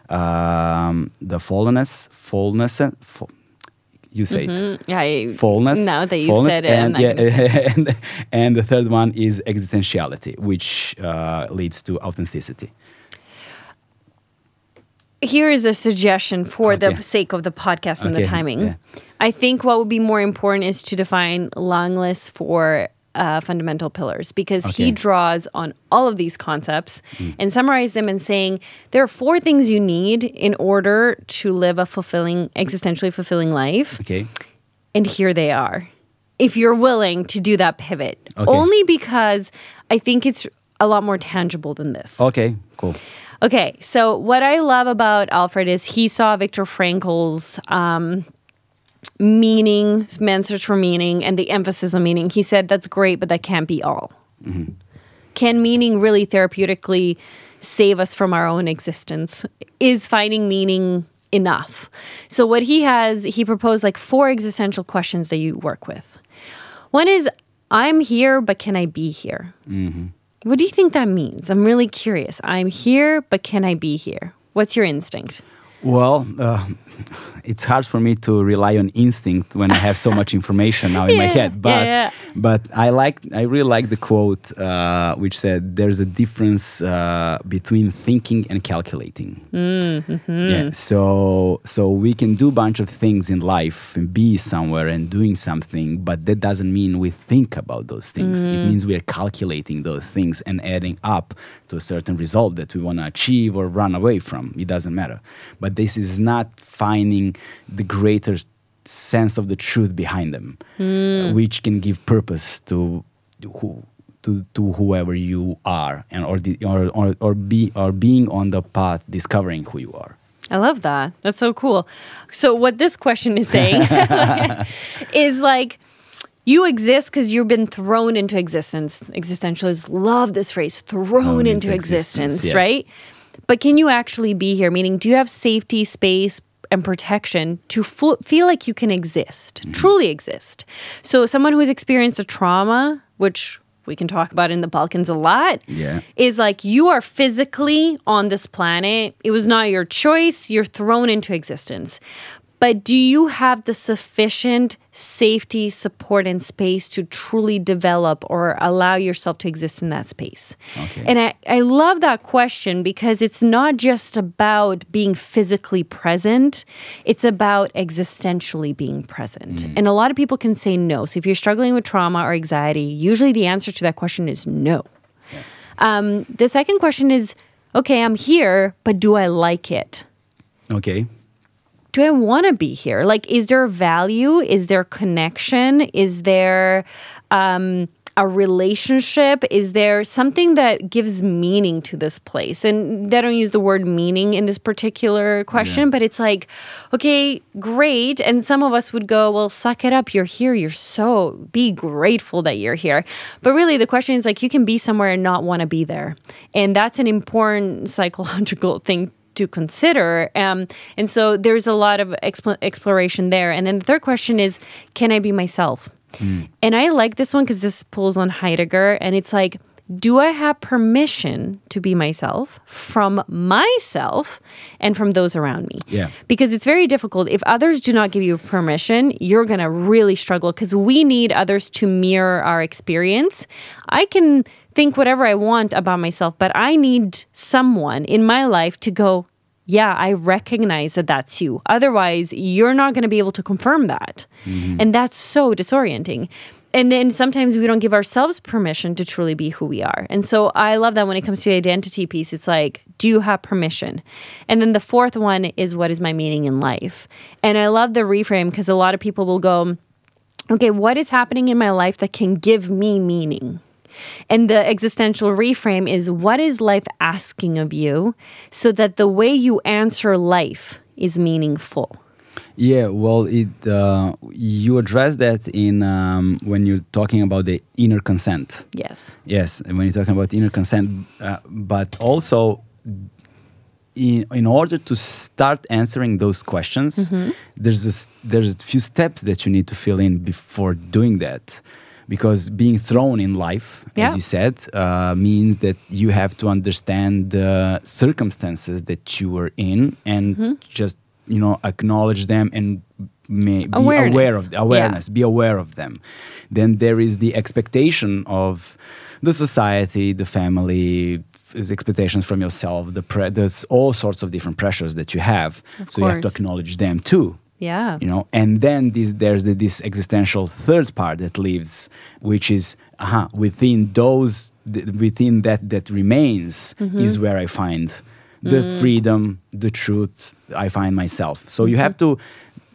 um, the fullness, fullness, you say it. Mm, Yeah, Fullness. Now that you said it, and, yeah, and, and the third one is existentiality, which uh, leads to authenticity. here is a suggestion for Okay. the sake of the podcast and the timing. yeah. I think what would be more important is to define Längle's for uh, fundamental pillars because Okay. Mm. he draws on all of these concepts and summarize them and saying there are four things you need in order to live a fulfilling, existentially fulfilling life. Okay. And here they are. If you're willing to do that pivot, Okay. only because I think it's a lot more tangible than this. Okay. Cool. Okay, so what I love about Alfried is he saw Viktor Frankl's um, meaning, man's search for meaning, and the emphasis on meaning. He said that's great, but that can't be all. Can meaning really therapeutically save us from our own existence? Is finding meaning enough? So, what he has, he proposed like four existential questions that you work with. One is, I'm here, but can I be here? What do you think that means? I'm really curious. I'm here, but can I be here? What's your instinct? Well, uh, it's hard for me to rely on instinct when I have so much information now in my head. But yeah, yeah. but I like I really like the quote uh, which said there's a difference uh, between thinking and calculating. Mm-hmm. Yeah. So so we can do a bunch of things in life and be somewhere and doing something, but that doesn't mean we think about those things. Mm. It means we are calculating those things and adding up to a certain result that we want to achieve or run away from. It doesn't matter. But this is not finding the greater sense of the truth behind them, uh, which can give purpose to who to, to whoever you are and or, the, or, or, or be or being on the path discovering who you are. I love that. That's so cool. So, what this question is saying is like, you exist because you've been thrown into existence. Existentialists love this phrase thrown Thrown into, into existence, existence, yes. right? But can you actually be here? Meaning, do you have safety, space, and protection to feel like you can exist, Mm-hmm. truly exist? So, someone who has experienced a trauma, which we can talk about in the Balkans a lot, Yeah. is like you are physically on this planet. It was not your choice. You're thrown into existence. But do you have the sufficient safety, support, and space to truly develop or allow yourself to exist in that space? Okay. And I, I love that question because it's not just about being physically present, it's about existentially being present. And a lot of people can say no. So if you're struggling with trauma or anxiety, usually the answer to that question is no. Um, the second question is okay, I'm here, but do I like it? Okay. Do I want to be here? Like, is there value? Is there connection? Is there um, a relationship? Is there something that gives meaning to this place? And they don't use the word meaning in this particular question, but it's like, okay, great. And some of us would go, well, suck it up. You're here. You're so, be grateful that you're here. But really, the question is like, you can be somewhere and not want to be there. And that's an important psychological thing to consider. Um, and so there's a lot of expl- exploration there. And then the third question is can I be myself? And I like this one because this pulls on Heidegger. And it's like, do I have permission to be myself from myself and from those around me? Yeah. Because it's very difficult. If others do not give you permission, you're going to really struggle because we need others to mirror our experience. I can think whatever I want about myself, but I need someone in my life to go, yeah, I recognize that that's you. Otherwise, you're not going to be able to confirm that. Mm-hmm. And that's so disorienting. And then sometimes we don't give ourselves permission to truly be who we are. And so I love that when it comes to the identity piece, it's like, do you have permission? And then the fourth one is, what is my meaning in life? And I love the reframe because a lot of people will go, okay, what is happening in my life that can give me meaning? And the existential reframe is what is life asking of you so that the way you answer life is meaningful? Yeah, well, it uh, you address that in um, when you're talking about the inner consent. Yes. Yes, and when you're talking about inner consent, uh, but also in, in order to start answering those questions, there's a, there's a few steps that you need to fill in before doing that. Because being thrown in life, Yeah. as you said, uh, means that you have to understand the circumstances that you were in and Mm-hmm. just you know acknowledge them and may be Awareness. aware of Yeah. awareness be aware of them then there is the expectation of the society the family expectations from yourself the pre- there's all sorts of different pressures that you have Of so you have to acknowledge them too Yeah. you know and then this there's the, this existential third part that lives which is uh within those th- within that that remains is where i find the freedom the truth i find myself. So you have to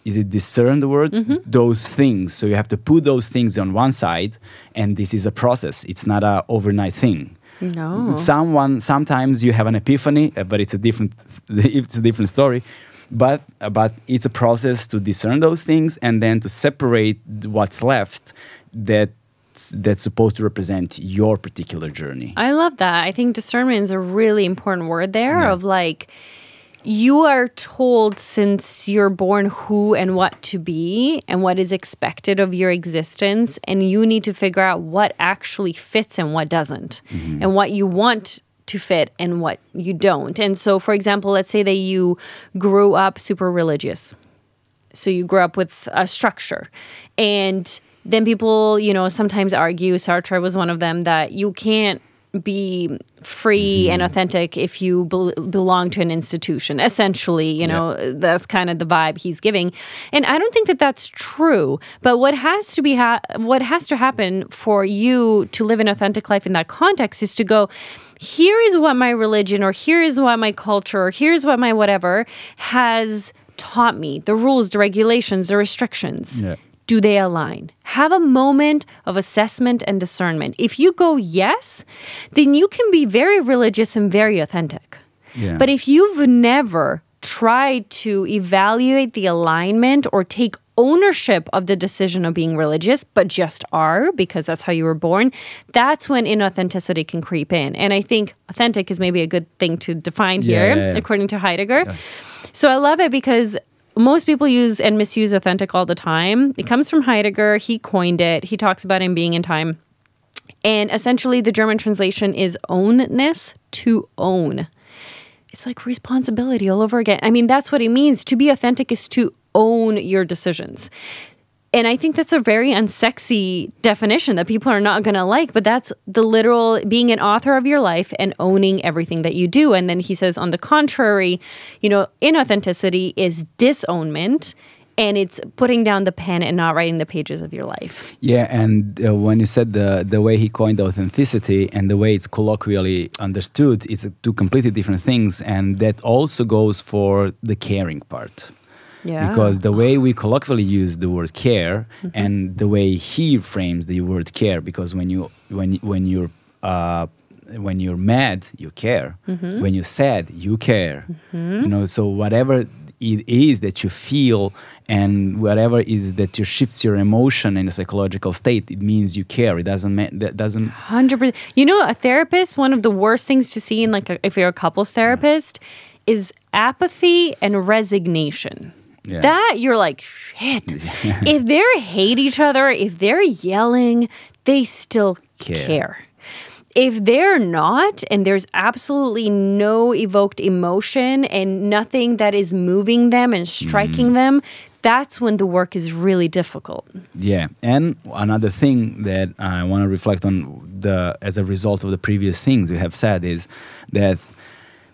is it discern the word those things. So you have to put those things on one side and this is a process. It's not a overnight thing. No. someone sometimes you have an epiphany uh, but it's a different it's a different story but uh, but it's a process to discern those things and then to separate what's left that that's supposed to represent your particular journey I love that. I think discernment is a really important word there Yeah. of like you are told since you're born who and what to be and what is expected of your existence and you need to figure out what actually fits and what doesn't and what you want to fit and what you don't. And so for example, let's say that you grew up super religious. So you grew up with a structure. And then people you know sometimes argue sartre was one of them that you can't be free mm-hmm. and authentic if you bel belong to an institution essentially you know that's kind of the vibe he's giving. And i don't think that that's true but what has to be ha- what has to happen for you to live an authentic life in that context is to go here is what my religion or here is what my culture or here's what my whatever has taught me the rules, the regulations, the restrictions. Yeah. Do they align? Have a moment of assessment and discernment. If you go yes, then you can be very religious and very authentic. Yeah. But if you've never tried to evaluate the alignment or take ownership of the decision of being religious, but just are because that's how you were born, that's when inauthenticity can creep in. And I think authentic is maybe a good thing to define Yeah, here, yeah, yeah. according to Heidegger. So I love it because most people use and misuse authentic all the time. It comes from Heidegger. He coined it. He talks about him being in time. And essentially, the German translation is ownness to own. It's like responsibility all over again. I mean, that's what it means. To be authentic is to own your decisions. And I think that's a very unsexy definition that people are not going to like, but that's the literal being an author of your life and owning everything that you do. And then he says, on the contrary, you know, inauthenticity is disownment and it's putting down the pen and not writing the pages of your life. Yeah, and uh, when you said the the way he coined authenticity and the way it's colloquially understood, it's two completely different things, and that also goes for the caring part. Yeah. Because the way we colloquially use the word care Mm-hmm. and the way he frames the word care, because when you when when you're uh, when you're mad, you care. Mm-hmm. When you're sad, you care. You know, so whatever it is that you feel and whatever is that you shifts your emotion in a psychological state, it means you care. It doesn't ma- that doesn't Hundred percent. You know, a therapist. One of the worst things to see in like a, if you're a couples therapist is apathy and resignation. Yeah. That you're like shit. if they hate each other, if they're yelling, they still Care. care. If they're not, and there's absolutely no evoked emotion and nothing that is moving them and striking Mm. them, that's when the work is really difficult. Yeah, and another thing that I want to reflect on the as a result of the previous things we have said is that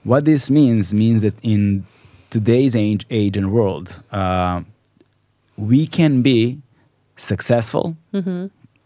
what this means means that in today's age, age and world, uh, we can be successful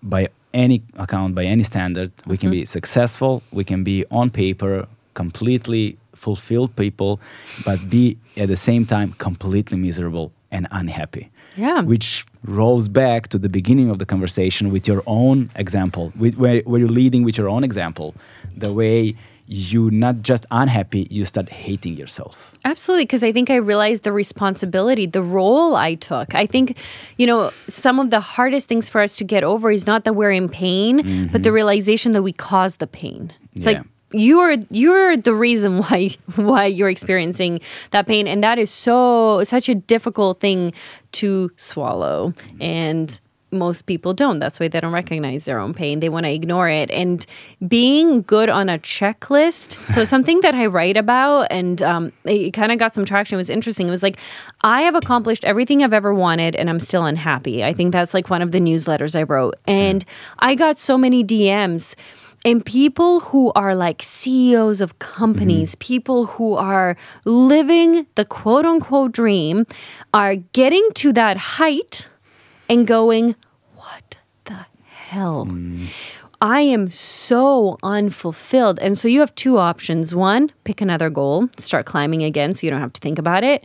by any account, by any standard. We can be successful. We can be on paper completely fulfilled people, but be at the same time completely miserable and unhappy Yeah. which rolls back to the beginning of the conversation with your own example, with, where, where you're leading with your own example, the way you not just unhappy, you start hating yourself. Absolutely, because I think I realized the responsibility, the role I took. I think, you know, some of the hardest things for us to get over is not that we're in pain, but the mm-hmm. realization that we caused the pain. It's Yeah. like you're you're the reason why why you're experiencing that pain, and that is so such a difficult thing to swallow mm. and most people don't. That's why they don't recognize their own pain. They want to ignore it. And being good on a checklist. So something that I write about, and um, it kind of got some traction. It was interesting. It was like I have accomplished everything I've ever wanted, and I'm still unhappy. I think that's like one of the newsletters I wrote, and I got so many DMs and people who are like CEOs of companies, Mm-hmm. people who are living the quote unquote dream, are getting to that height and going, What the hell? Mm. I am so unfulfilled. And so you have two options. One, pick another goal, start climbing again so you don't have to think about it.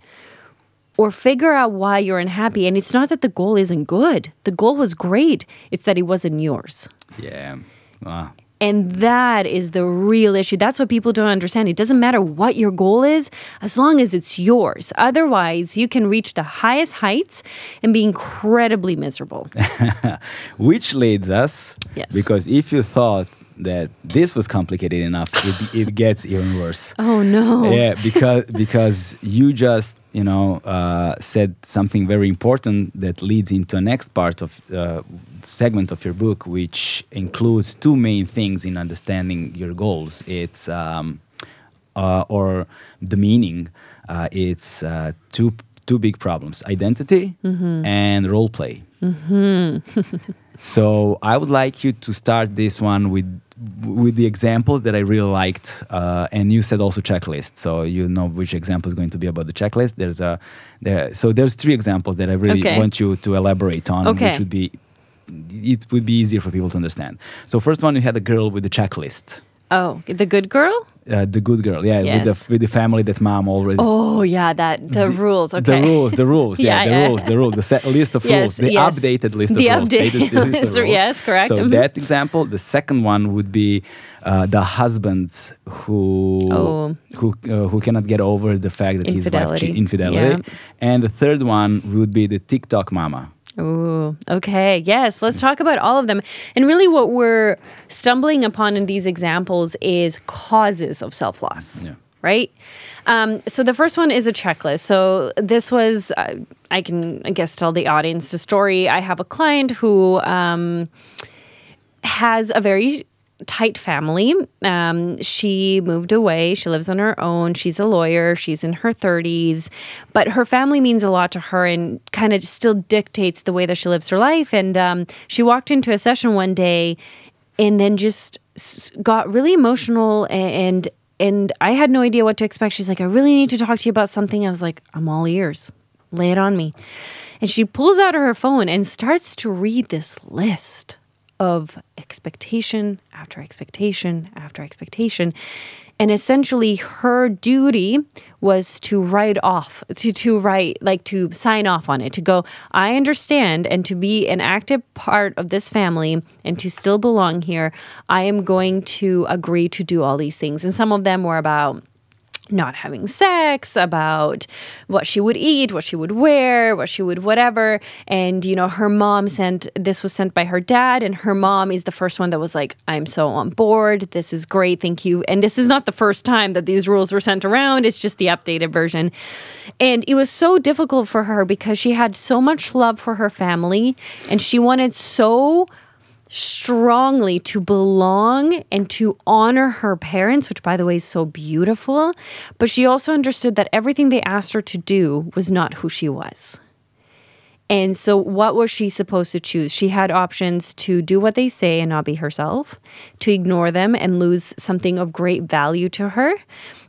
Or figure out why you're unhappy. And it's not that the goal isn't good, the goal was great, it's that it wasn't yours. Yeah. Wow. And that is the real issue. That's what people don't understand. It doesn't matter what your goal is, as long as it's yours. Otherwise, you can reach the highest heights and be incredibly miserable. Which leads us, Yes. because if you thought that this was complicated enough, it, it gets even worse. Oh no. Yeah, because because you just you know uh, said something very important that leads into a next part of uh, segment of your book, which includes two main things in understanding your goals. It's um, uh, or the meaning. Uh, it's uh, two two big problems: identity and role play. So I would like you to start this one with with the examples that I really liked, uh, and you said also checklist. So you know which example is going to be about the checklist. There's a there. So there's three examples that I really Okay. want you to elaborate on, Okay. which would be it would be easier for people to understand. So first one, you had a girl with the checklist, Oh, the good girl? uh, the good girl, yeah, with the with the family that mom already. Oh, yeah, that the, rules. Okay. The rules, the rules, yeah, Yeah, the yeah. rules, the rules, the set list of Yes, rules, the yes. updated list of The rules. updated latest list of rules. yes, correct, So mhm. that example, the second one would be uh, the husband who Oh. who uh, who cannot get over the fact that his wife Infidelity. cheat, infidelity, Yeah. and the third one would be the TikTok mama. Ooh, okay. Yes, let's talk about all of them. And really, what we're stumbling upon in these examples is causes of self loss. Yeah. Right? Um, so the first one is a checklist. So this was, uh, I can, I guess, tell the audience the story. I have a client who um, has a very tight family. Um, she moved away. She lives on her own. She's a lawyer. She's in her 30s. But her family means a lot to her and kind of still dictates the way that she lives her life. And um, she walked into a session one day and then just got really emotional and and I had no idea what to expect. She's like, I really need to talk to you about something. I was like, I'm all ears. Lay it on me. And she pulls out her phone and starts to read this list of expectation after expectation after expectation. And essentially, her duty was to write off, to, to write, like to sign off on it, to go, I understand, and to be an active part of this family and to still belong here, I am going to agree to do all these things. And some of them were about not having sex, about what she would eat, what she would wear, what she would whatever. And, you know, her mom sent this was sent by her dad, and her mom is the first one that was like, I'm so on board. This is great. Thank you. And this is not the first time that these rules were sent around, it's just the updated version. And it was so difficult for her because she had so much love for her family and she wanted so strongly to belong and to honor her parents, which by the way is so beautiful. But she also understood that everything they asked her to do was not who she was. And so, what was she supposed to choose? She had options to do what they say and not be herself, to ignore them and lose something of great value to her,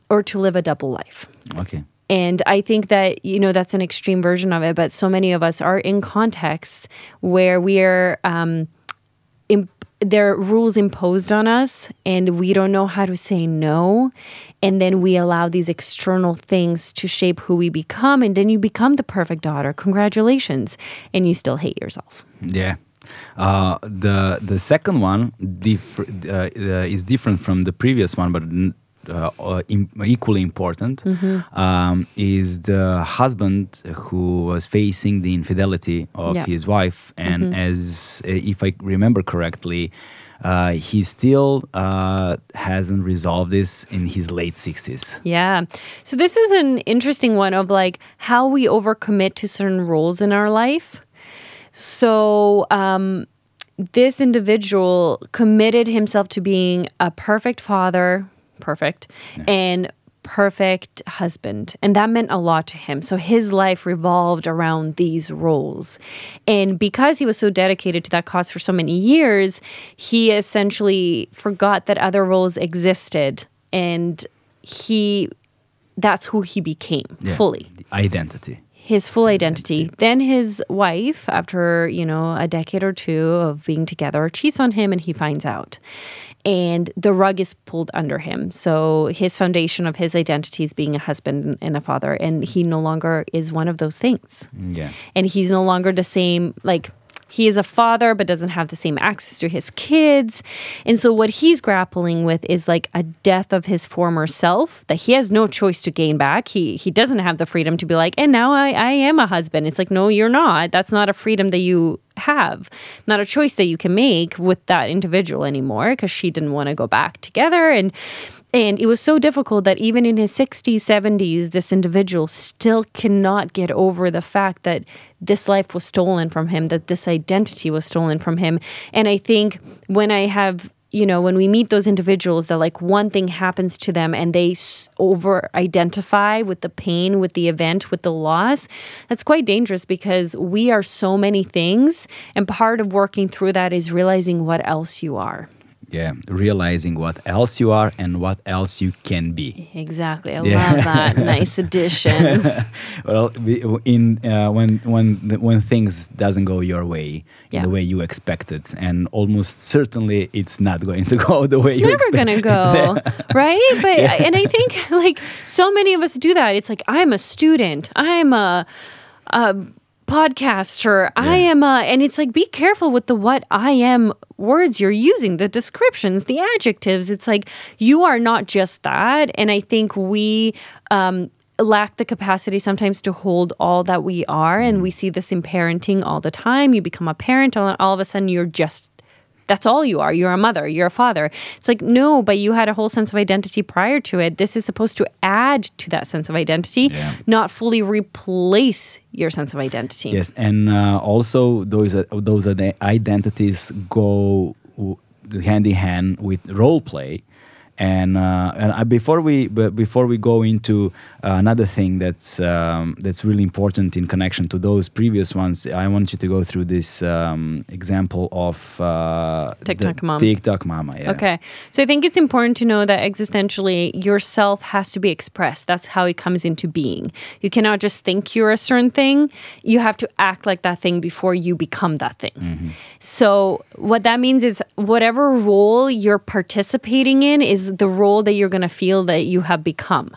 or to live a double life. Okay. And I think that, you know, that's an extreme version of it. But so many of us are in contexts where we are, um, imp- there are rules imposed on us and we don't know how to say no. And then we allow these external things to shape who we become. And then you become the perfect daughter. Congratulations. And you still hate yourself. Yeah. Uh, the the second one uh, is different from the previous one, but equally important. Um, is the husband who was facing the infidelity of Yeah. his wife, and as uh, if I remember correctly. Uh, he still uh, hasn't resolved this in his late 60s. Yeah. So this is an interesting one of like how we overcommit to certain roles in our life. So, um, this individual committed himself to being a perfect father, perfect, and perfect husband. And that meant a lot to him. So his life revolved around these roles. And because he was so dedicated to that cause for so many years, he essentially forgot that other roles existed. And he, that's who he became Yeah. fully The identity. his full identity. Then his wife, after you know a decade or two of being together, cheats on him, and he finds out. And the rug is pulled under him. So his foundation of his identity is being a husband and a father, and he no longer is one of those things. Yeah. And he's no longer the same like. He is a father, but doesn't have the same access to his kids. And so, what he's grappling with is like a death of his former self that he has no choice to gain back. He he doesn't have the freedom to be like, and now I, I am a husband. It's like, no, you're not. That's not a freedom that you have, not a choice that you can make with that individual anymore because she didn't want to go back together. And and it was so difficult that even in his 60s, 70s, this individual still cannot get over the fact that this life was stolen from him, that this identity was stolen from him. And I think when I have you know, when we meet those individuals that like one thing happens to them and they over identify with the pain, with the event, with the loss, that's quite dangerous because we are so many things. And part of working through that is realizing what else you are. Yeah. Realizing what else you are and what else you can be. Exactly. I Yeah. love that. nice addition. well, in uh, when when when things doesn't go your way Yeah. the way you expected, and almost certainly it's not going to go the way It's you never expect. gonna go, right? But and I think like so many of us do that. It's like I'm a student. I'm a, a podcaster. I am a, and it's like be careful with the what I am words you're using, the descriptions, the adjectives. It's like you are not just that. And I think we. Um, lack the capacity sometimes to hold all that we are and we see this in parenting all the time you become a parent all, all of a sudden you're just that's all you are. You're a mother, you're a father. It's like, no, but you had a whole sense of identity prior to it. This is supposed to add to that sense of identity, Yeah. not fully replace your sense of identity. Yes, and uh, also those uh, those identities go hand in hand with role play. And uh, and I, before we before we go into uh, another thing that's um, that's really important in connection to those previous ones, I want you to go through this um, example of uh, the TikTok mom. TikTok mama. Yeah. Okay. So I think it's important to know that existentially yourself has to be expressed. That's how it comes into being. You cannot just think you're a certain thing. You have to act like that thing before you become that thing. So what that means is whatever role you're participating in is the role that you're going to feel that you have become.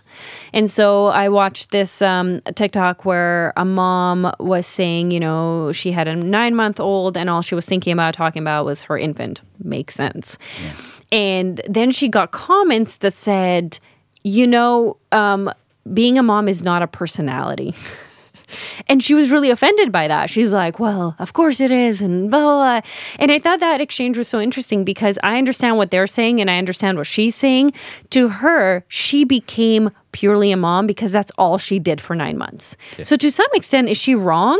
And so I watched this um, TikTok where a mom was saying, you know, she had a nine month old and all she was thinking about talking about was her infant. Makes sense. And then she got comments that said, you know, um, being a mom is not a personality. And she was really offended by that. She's like, well, of course it is, and blah, blah, blah. And I thought that exchange was so interesting because I understand what they're saying and I understand what she's saying. To her, she became purely a mom because that's all she did for nine months. So, to some extent, is she wrong?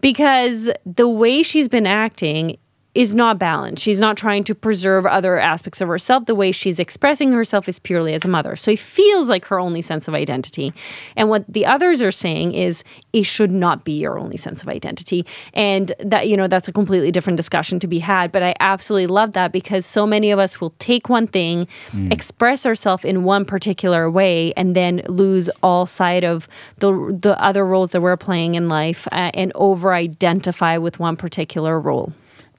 Because the way she's been acting is not balanced. She's not trying to preserve other aspects of herself. The way she's expressing herself is purely as a mother. So it feels like her only sense of identity. And what the others are saying is it should not be your only sense of identity. And that, you know, that's a completely different discussion to be had. But I absolutely love that because so many of us will take one thing, express ourselves in one particular way, and then lose all sight of the the other roles that we're playing in life uh, and over identify with one particular role.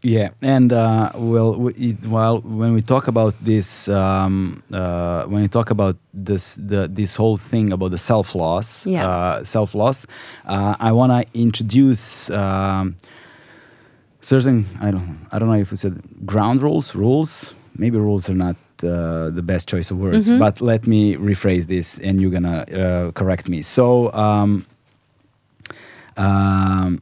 Yeah, and uh, well, w- it, while when we talk about this, um, uh, when we talk about this, the this whole thing about the self loss, Yeah. uh, self loss, uh, I want to introduce um, certain. I don't. I don't know if we said ground rules. Rules. Maybe rules are not uh, the best choice of words, but let me rephrase this, and you're gonna uh, correct me. So. Um, um,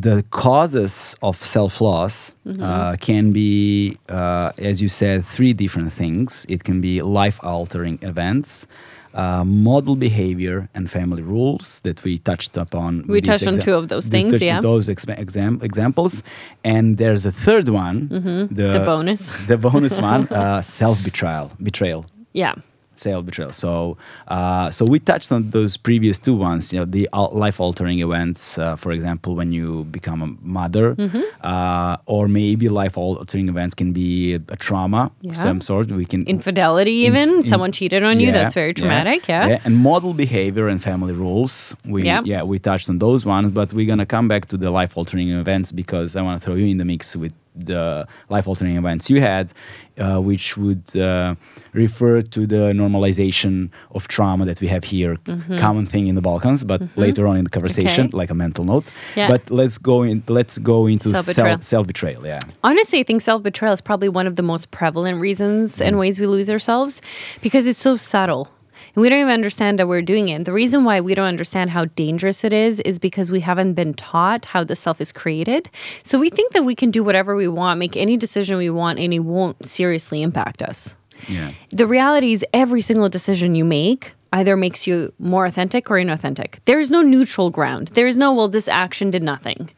the causes of self loss uh, can be, uh, as you said, three different things. It can be life altering events, uh, model behavior and family rules that we touched upon. We touched on two of those things, yeah. those exam- exam- examples, and there's a third one, the, Mm-hmm. The bonus. the bonus one, uh, self betrayal, betrayal Yeah. Self betrayal. So, uh, so we touched on those previous two ones. You know, the life altering events, uh, for example, when you become a mother, Mm-hmm. uh, or maybe life altering events can be a, trauma Yeah. of some sort. We can Infidelity, even. inf- Someone cheated on you. yeah, That's very traumatic. Yeah. And model behavior and family rules. We Yeah. yeah. we touched on those ones, but we're gonna come back to the life altering events because I want to throw you in the mix with the life altering events you had, uh, which would uh, refer to the normalization of trauma that we have here, common thing in the Balkans, but later on in the conversation, Mm-hmm. Okay. like a mental note. Yeah. But let's go in. Let's go into Self-betrayal. self self betrayal. Yeah. Honestly, I think self betrayal is probably one of the most prevalent reasons Mm. and ways we lose ourselves because it's so subtle. And we don't even understand that we're doing it. And The reason why we don't understand how dangerous it is is because we haven't been taught how the self is created. So we think that we can do whatever we want, make any decision we want, and it won't seriously impact us. Yeah. The reality is, every single decision you make either makes you more authentic or inauthentic. There's no neutral ground. There's no, well, this action did nothing.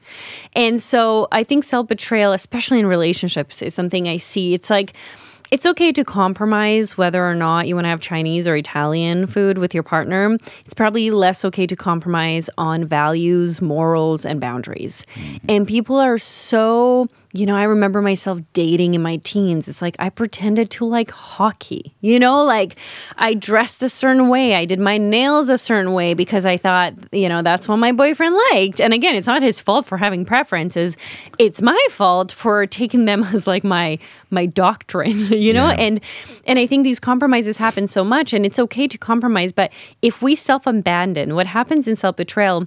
And so I think self betrayal, especially in relationships, is something I see. It's like, it's okay to compromise whether or not you want to have Chinese or Italian food with your partner. It's probably less okay to compromise on values, morals, and boundaries. And people are so you know, I remember myself dating in my teens. It's like I pretended to like hockey, you know, like I dressed a certain way. I did my nails a certain way because I thought, you know, that's what my boyfriend liked. And again, it's not his fault for having preferences. It's my fault for taking them as like my my doctrine, you know? Yeah. And and I think these compromises happen so much and it's okay to compromise, but if we self-abandon, what happens in self-betrayal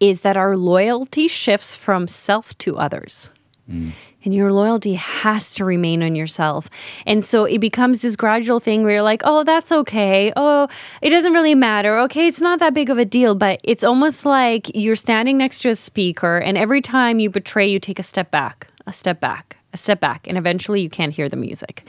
is that our loyalty shifts from self to others. And your loyalty has to remain on yourself. And so it becomes this gradual thing where you're like, oh, that's okay. Oh, it doesn't really matter. Okay, it's not that big of a deal. But it's almost like you're standing next to a speaker, and every time you betray, you take a step back, a step back, a step back. And eventually you can't hear the music.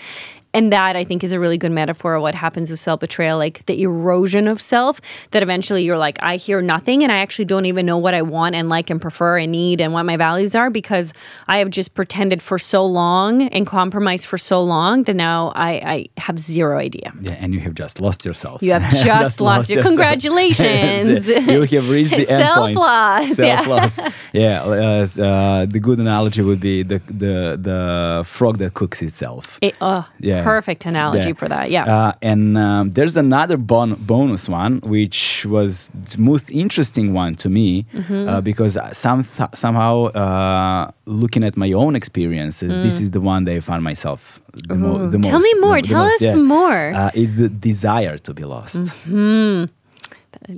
And that I think is a really good metaphor of what happens with self betrayal, like the erosion of self, that eventually you're like, I hear nothing and I actually don't even know what I want and like and prefer and need and what my values are because I have just pretended for so long and compromised for so long that now I, I have zero idea. Yeah, and you have just lost yourself. You have just, lost your congratulations. you have reached the end point. Self-loss, yeah. Self-loss. Yeah. uh, uh, the good analogy would be the the the frog that cooks itself. It- oh, Yeah. Perfect analogy Yeah. for that. Yeah. Uh, and um, there's another bon- bonus one, which was the most interesting one to me, Mm-hmm. uh, because some somehow uh, looking at my own experiences, this is the one that I found myself the, mo- the most. Mm. Tell me more. the Tell most, us more. Uh, it's the desire to be lost.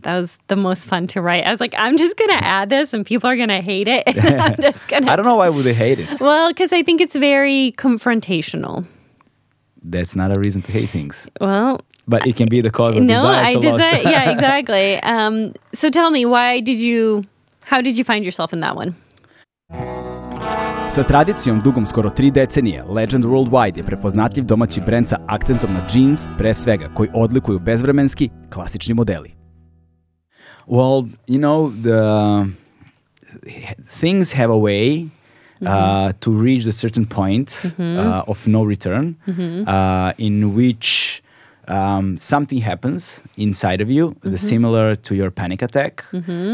that was the most fun to write. I was like, I'm just going to add this and people are going to hate it. I'm just to. I don't know why would they hate it. Well, because I think it's very confrontational. That's not a reason to hate things, Well, but it can be the cause of no, desire I to lost. Yeah, exactly. Um, so tell me, why did you, how did you find yourself in that one? Sa tradicijom dugom skoro tri decenije, Legend Worldwide je prepoznatljiv domaći brend sa akcentom na jeans, pre svega, koji odlikuju bezvremenski, klasični modeli. Well, you know, the things have a way uh, to reach a certain point uh, of no return uh, in which um, something happens inside of you, the similar to your panic attack,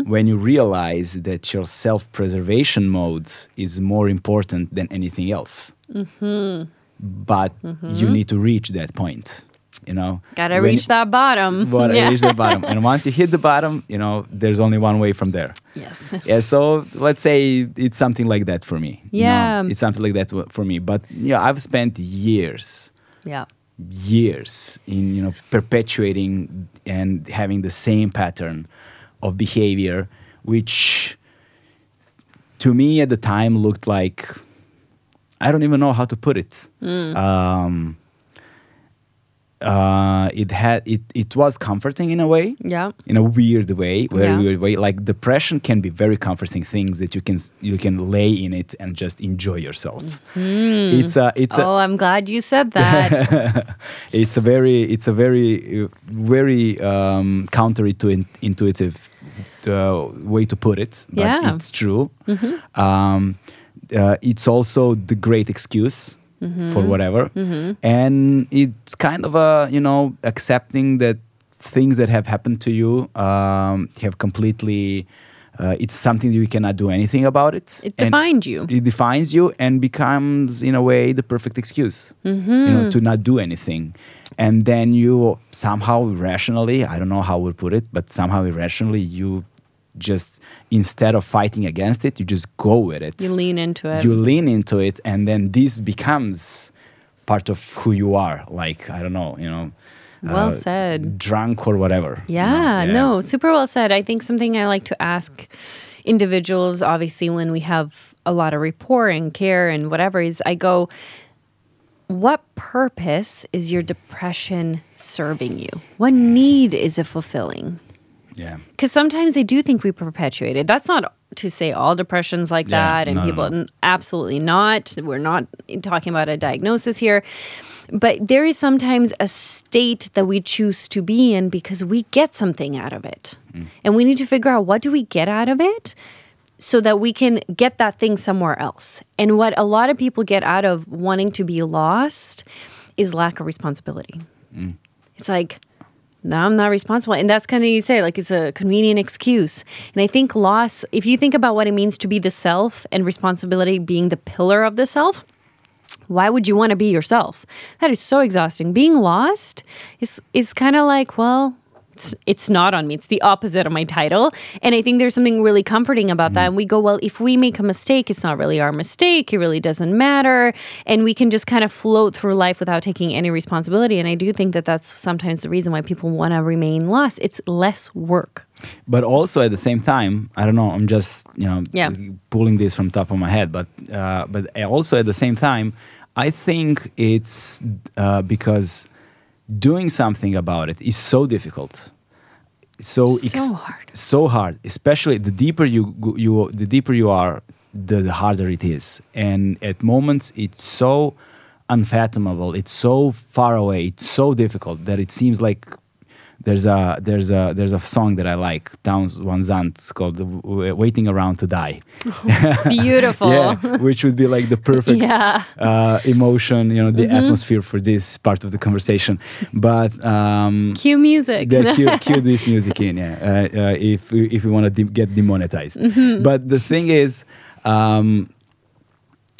when you realize that your self preservation mode is more important than anything else. But you need to reach that point. You know, Gotta reach that bottom. but yeah. reach the bottom. And once you hit the bottom, you know, there's only one way from there. yes. Yeah, so let's say it's something like that for me. you know? Yeah. it's something like that for me. But yeah, I've spent years, Yeah. years in you know perpetuating and having the same pattern of behavior, which to me at the time looked like I don't even know how to put it. Um, uh, it had it it was comforting in a way Yeah. in a weird way very Yeah. weird way like depression can be very comforting things that you can you can lay in it and just enjoy yourself it's a it's a Oh, I'm glad you said that. it's a very it's a very very um, counterintuitive uh, way to put it but Yeah. it's true um, uh, it's also the great excuse for whatever. And it's kind of a you know accepting that things that have happened to you um, have completely uh, it's something that you cannot do anything about it. It defined you. it defines you and becomes in a way the perfect excuse Mm-hmm. you know to not do anything. And then you somehow irrationally i don't know how we'll put it but somehow irrationally you just instead of fighting against it you just go with it You lean into it. you lean into it and then this becomes part of who you are like i don't know you know Well uh, said. drunk or whatever you Yeah, no, super well said. I think something I like to ask individuals, obviously, when we have a lot of rapport and care and whatever, is I go, what purpose is your depression serving you? What need is it fulfilling? Yeah Because sometimes they do think we perpetuate it. That's not to say all depressions like Yeah, that, and no, people no. absolutely not. We're not talking about a diagnosis here, but there is sometimes a state that we choose to be in because we get something out of it, Mm. and we need to figure out what do we get out of it, so that we can get that thing somewhere else. And what a lot of people get out of wanting to be lost is lack of responsibility. Mm. It's like, no, I'm not responsible. And that's kind of you say, like it's a convenient excuse. And I think loss, if you think about what it means to be the self and responsibility being the pillar of the self, why would you want to be yourself? That is so exhausting. Being lost is is kind of like, well, it's, it's not on me. It's the opposite of my title. And I think there's something really comforting about that. And we go, well, if we make a mistake, it's not really our mistake. It really doesn't matter. And we can just kind of float through life without taking any responsibility. And I do think that that's sometimes the reason why people want to remain lost. It's less work. but also at the same time i don't know i'm just you know Yeah. pulling this from top of my head but uh, but also at the same time i think it's uh, because doing something about it is so difficult so So hard. so hard especially the deeper you you the deeper you are the, the harder it is and at moments it's so unfathomable it's so far away it's so difficult that it seems like there's a there's a there's a song that I like Townes Van Zandt called "Waiting Around to Die." Beautiful. yeah, which would be like the perfect Yeah. uh, emotion, you know, the atmosphere for this part of the conversation. But um, Cue music. yeah, cue, cue this music in, yeah. Uh, uh, if if we want to de- get demonetized, but the thing is, um,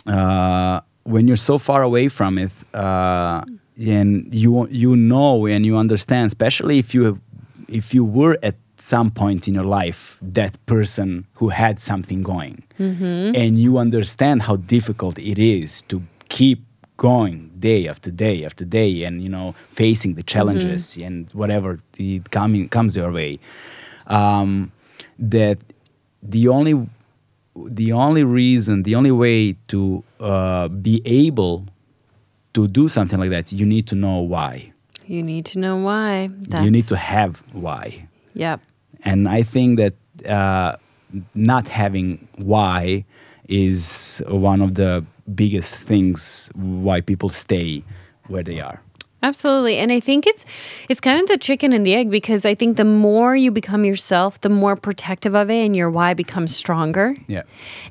uh, when you're so far away from it, uh, and you you know and you understand, especially if you if you were at some point in your life that person who had something going, and you understand how difficult it is to keep going day after day after day and you know facing the challenges and whatever the coming comes your way. Um, that the only the only reason the only way to uh, be able to do something like that you need to know why You need to know why. you need to have why Yep. and i think that uh, not having why is one of the biggest things why people stay where they are Absolutely. And I think it's it's kind of the chicken and the egg because I think the more you become yourself, the more protective of it and your why becomes stronger. yeah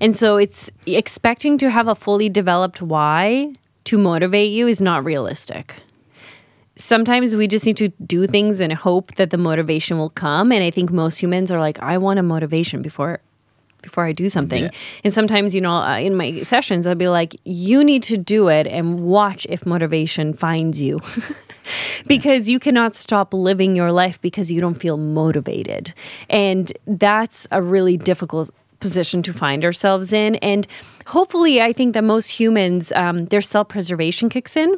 And so it's expecting to have a fully developed why to motivate you is not realistic. Sometimes we just need to do things and hope that the motivation will come. And I think most humans are like, I want a motivation before before I do something. Yeah. And sometimes, you know, uh, in my sessions, I'll be like, you need to do it and watch if motivation finds you. because you cannot stop living your life because you don't feel motivated. And that's a really difficult position to find ourselves in. And hopefully, I think that most humans, um, their self preservation kicks in.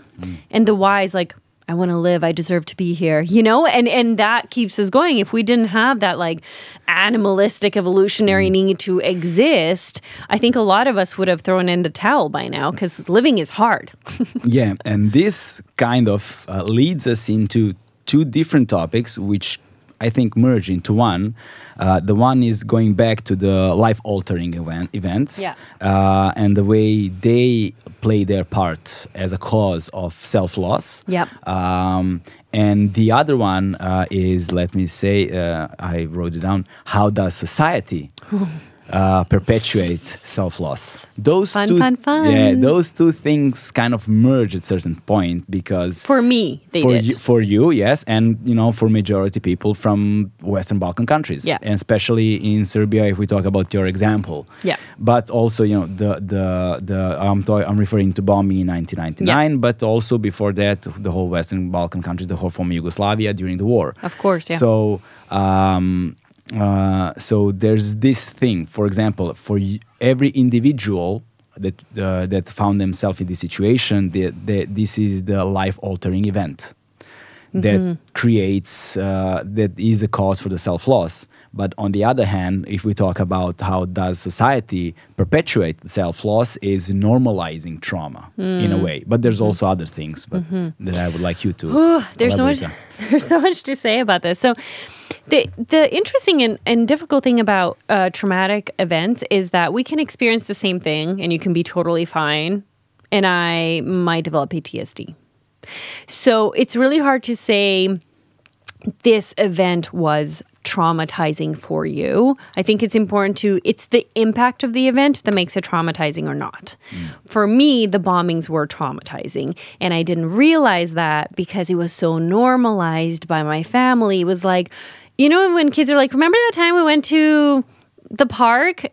And the why is like, I want to live. I deserve to be here, you know? And and that keeps us going. If we didn't have that like animalistic evolutionary need to exist, I think a lot of us would have thrown in the towel by now cuz living is hard. yeah, and this kind of uh, leads us into two different topics which I think merge into one. Uh, the one is going back to the life altering event, events Yeah. uh, and the way they play their part as a cause of self loss. Yep. Um, and the other one uh, is, let me say, uh, I wrote it down. How does society uh, perpetuate self loss? Those Fun, two, fun, fun. yeah, those two things kind of merge at certain point because For me, they for did. you, for you, yes, and you know, for majority people from Western Balkan countries, Yeah. and especially in Serbia, if we talk about your example, Yeah. But also, you know, the the the I'm talk, I'm referring to bombing in 1999, but also before that, the whole Western Balkan countries, the whole former Yugoslavia during the war. Of course, yeah. So. Um, uh, so there's this thing, for example, for every individual that uh, that found themselves in this situation, the, the, this is the life-altering event that Mm-hmm. creates uh, that is a cause for the self-loss. But on the other hand, if we talk about how does society perpetuate self-loss, is normalizing trauma in Mm. a way. But there's Mm-hmm. also other things, but that I would like you to. there's so much on. there's so much to say about this so the the interesting and, and difficult thing about uh, traumatic events is that we can experience the same thing and you can be totally fine and i might develop ptsd so it's really hard to say this event was traumatizing for you. I think it's important to it's the impact of the event that makes it traumatizing or not. For me, the bombings were traumatizing and I didn't realize that because it was so normalized by my family. It was like you know when kids are like, "Remember that time we went to the park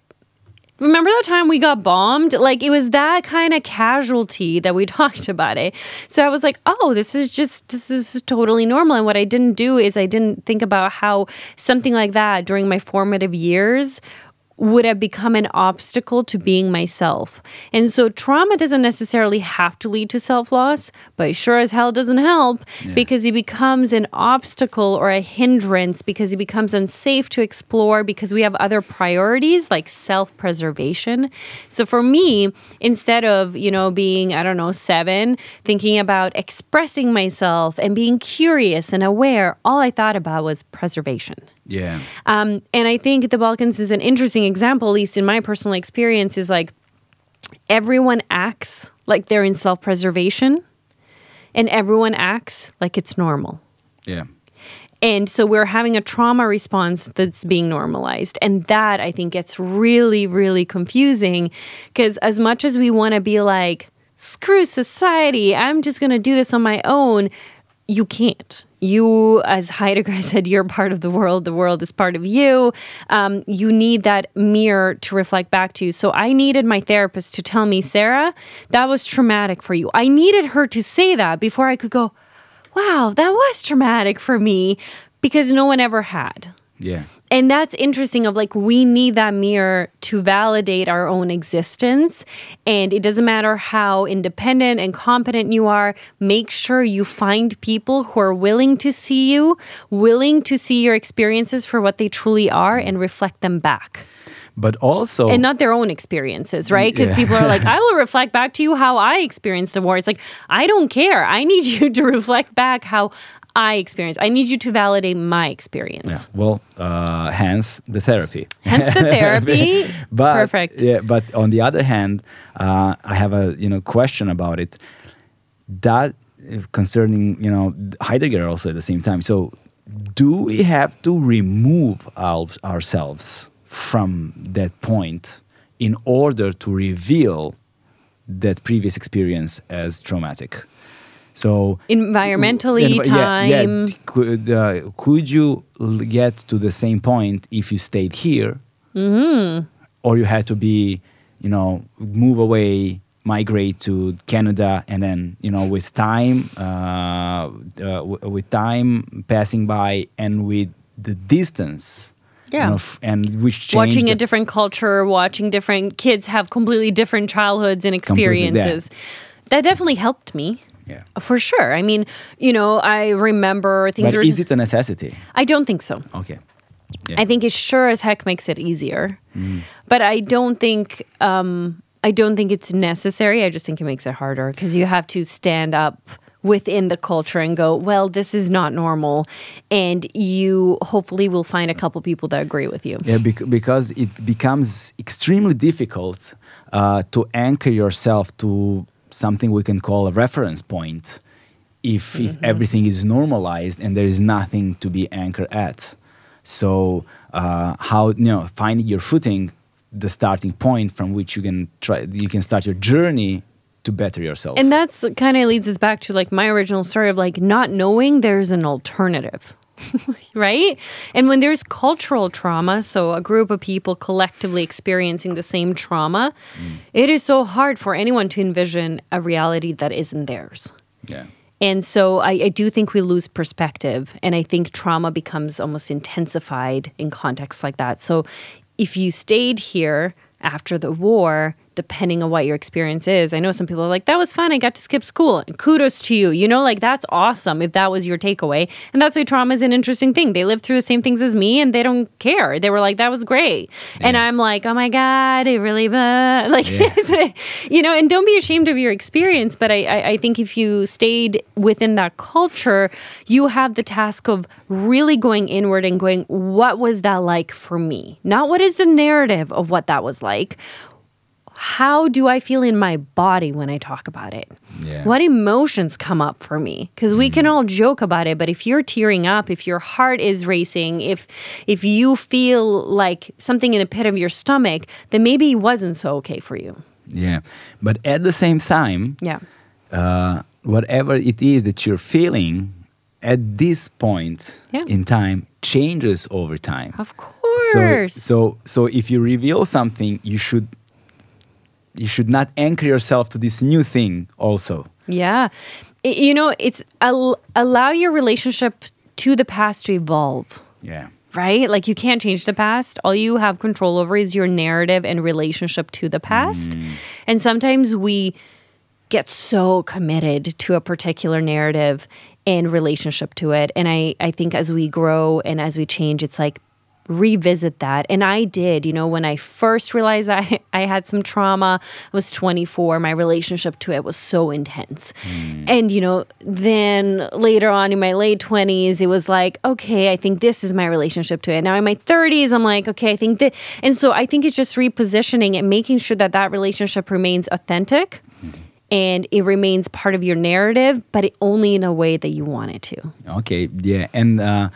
Remember that time we got bombed? Like it was that kind of casualty that we talked about it. So I was like, oh, this is just this is totally normal. And what I didn't do is I didn't think about how something like that during my formative years would have become an obstacle to being myself. And so trauma doesn't necessarily have to lead to self-loss, but sure as hell doesn't help because it becomes an obstacle or a hindrance because it becomes unsafe to explore because we have other priorities like self-preservation. So for me, instead of, you know, being, I don't know, 7, thinking about expressing myself and being curious and aware, all I thought about was preservation. Yeah. Um, and I think the Balkans is an interesting example, at least in my personal experience, is like everyone acts like they're in self preservation and everyone acts like it's normal. Yeah. And so we're having a trauma response that's being normalized. And that I think gets really, really confusing because as much as we want to be like, screw society, I'm just going to do this on my own, you can't. You, as Heidegger said, you're part of the world. The world is part of you. Um, you need that mirror to reflect back to you. So I needed my therapist to tell me, Sara, that was traumatic for you. I needed her to say that before I could go, wow, that was traumatic for me because no one ever had. Yeah. And that's interesting of like we need that mirror to validate our own existence and it doesn't matter how independent and competent you are make sure you find people who are willing to see you willing to see your experiences for what they truly are and reflect them back But also and not their own experiences, right? Because Yeah. people are like, I will reflect back to you how I experienced the war. It's like, I don't care. I need you to reflect back how I experienced. I need you to validate my experience. Yeah. Well, uh, hence the therapy. Hence the therapy. but Perfect. Yeah, but on the other hand, uh, I have a you know question about it. That concerning you know Heidegger also at the same time. So, do we have to remove our, ourselves from that point in order to reveal that previous experience as traumatic? So Environmentally, Envi- yeah, yeah. time. Could, uh, could you get to the same point if you stayed here, Mm-hmm. or you had to be, you know, move away, migrate to Canada, and then you know, with time, uh, uh, w- with time passing by, and with the distance, you Yeah. know, f- and which changed watching a different culture, watching different kids have completely different childhoods and experiences. That definitely helped me. Yeah. For sure. I mean, you know, I remember things But were. is it a necessity? I don't think so. Okay. I think it sure as heck makes it easier, Mm. but I don't think um, I don't think it's necessary. I just think it makes it harder because you have to stand up within the culture and go, well, this is not normal, and you hopefully will find a couple people that agree with you. Yeah, bec- because it becomes extremely difficult uh, to anchor yourself to something we can call a reference point if, if everything is normalized and there is nothing to be anchored at. So, uh, how you know finding your footing, the starting point from which you can try, you can start your journey to better yourself. And that's kind of leads us back to like my original story of like not knowing there's an alternative. right? And when there's cultural trauma, so a group of people collectively experiencing the same trauma, mm. it is so hard for anyone to envision a reality that isn't theirs. yeah. And so I, I do think we lose perspective. And I think trauma becomes almost intensified in contexts like that. So if you stayed here after the war, depending on what your experience is, I know some people are like, that was fun. I got to skip school. And kudos to you. You know, like that's awesome if that was your takeaway. And that's why trauma is an interesting thing. They lived through the same things as me and they don't care. They were like, that was great. And I'm like, oh my God, it really, uh, like, you know, and don't be ashamed of your experience. But I, I, I think if you stayed within that culture, you have the task of really going inward and going, what was that like for me? Not what is the narrative of what that was like. How do I feel in my body when I talk about it? Yeah. What emotions come up for me? Because we can all joke about it, but if you're tearing up, if your heart is racing, if if you feel like something in the pit of your stomach, then maybe it wasn't so okay for you. Yeah. But at the same time, Yeah. uh, whatever it is that you're feeling at this point Yeah. in time changes over time. Of course. So, so, so if you reveal something, you should you should not anchor yourself to this new thing also. Yeah. You know, it's al- allow your relationship to the past to evolve. Yeah. right? Like you can't change the past. All you have control over is your narrative and relationship to the past. Mm. And sometimes we get so committed to a particular narrative and relationship to it. And I, I think as we grow and as we change, it's like revisit that. And I did, you know, when I first realized I, I had some trauma, I was 24, my relationship to it was so intense. And, you know, then later on in my late 20s, it was like, okay, I think this is my relationship to it. Now in my 30s, I'm like, okay, I think that. And so I think it's just repositioning and making sure that that relationship remains authentic and it remains part of your narrative, but it only in a way that you want it to. Okay. Yeah. And uh,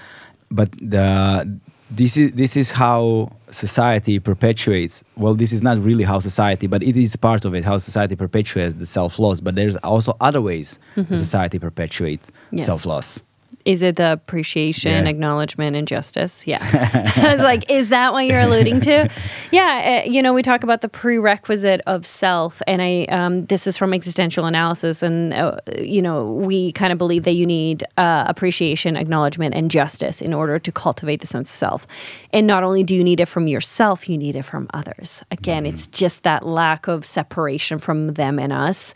but the this is this is how society perpetuates. Well, this is not really how society, but it is part of it. How society perpetuates the self loss. But there's also other ways that mm-hmm. society perpetuates Yes. self loss. Is it the appreciation, Yeah. acknowledgement, and justice? Yeah. I was like, is that what you're alluding to? Yeah. Uh, you know, we talk about the prerequisite of self, and I, um, this is from existential analysis, and, uh, you know, we kind of believe that you need uh, appreciation, acknowledgement, and justice in order to cultivate the sense of self. And not only do you need it from yourself, you need it from others. Again, it's just that lack of separation from them and us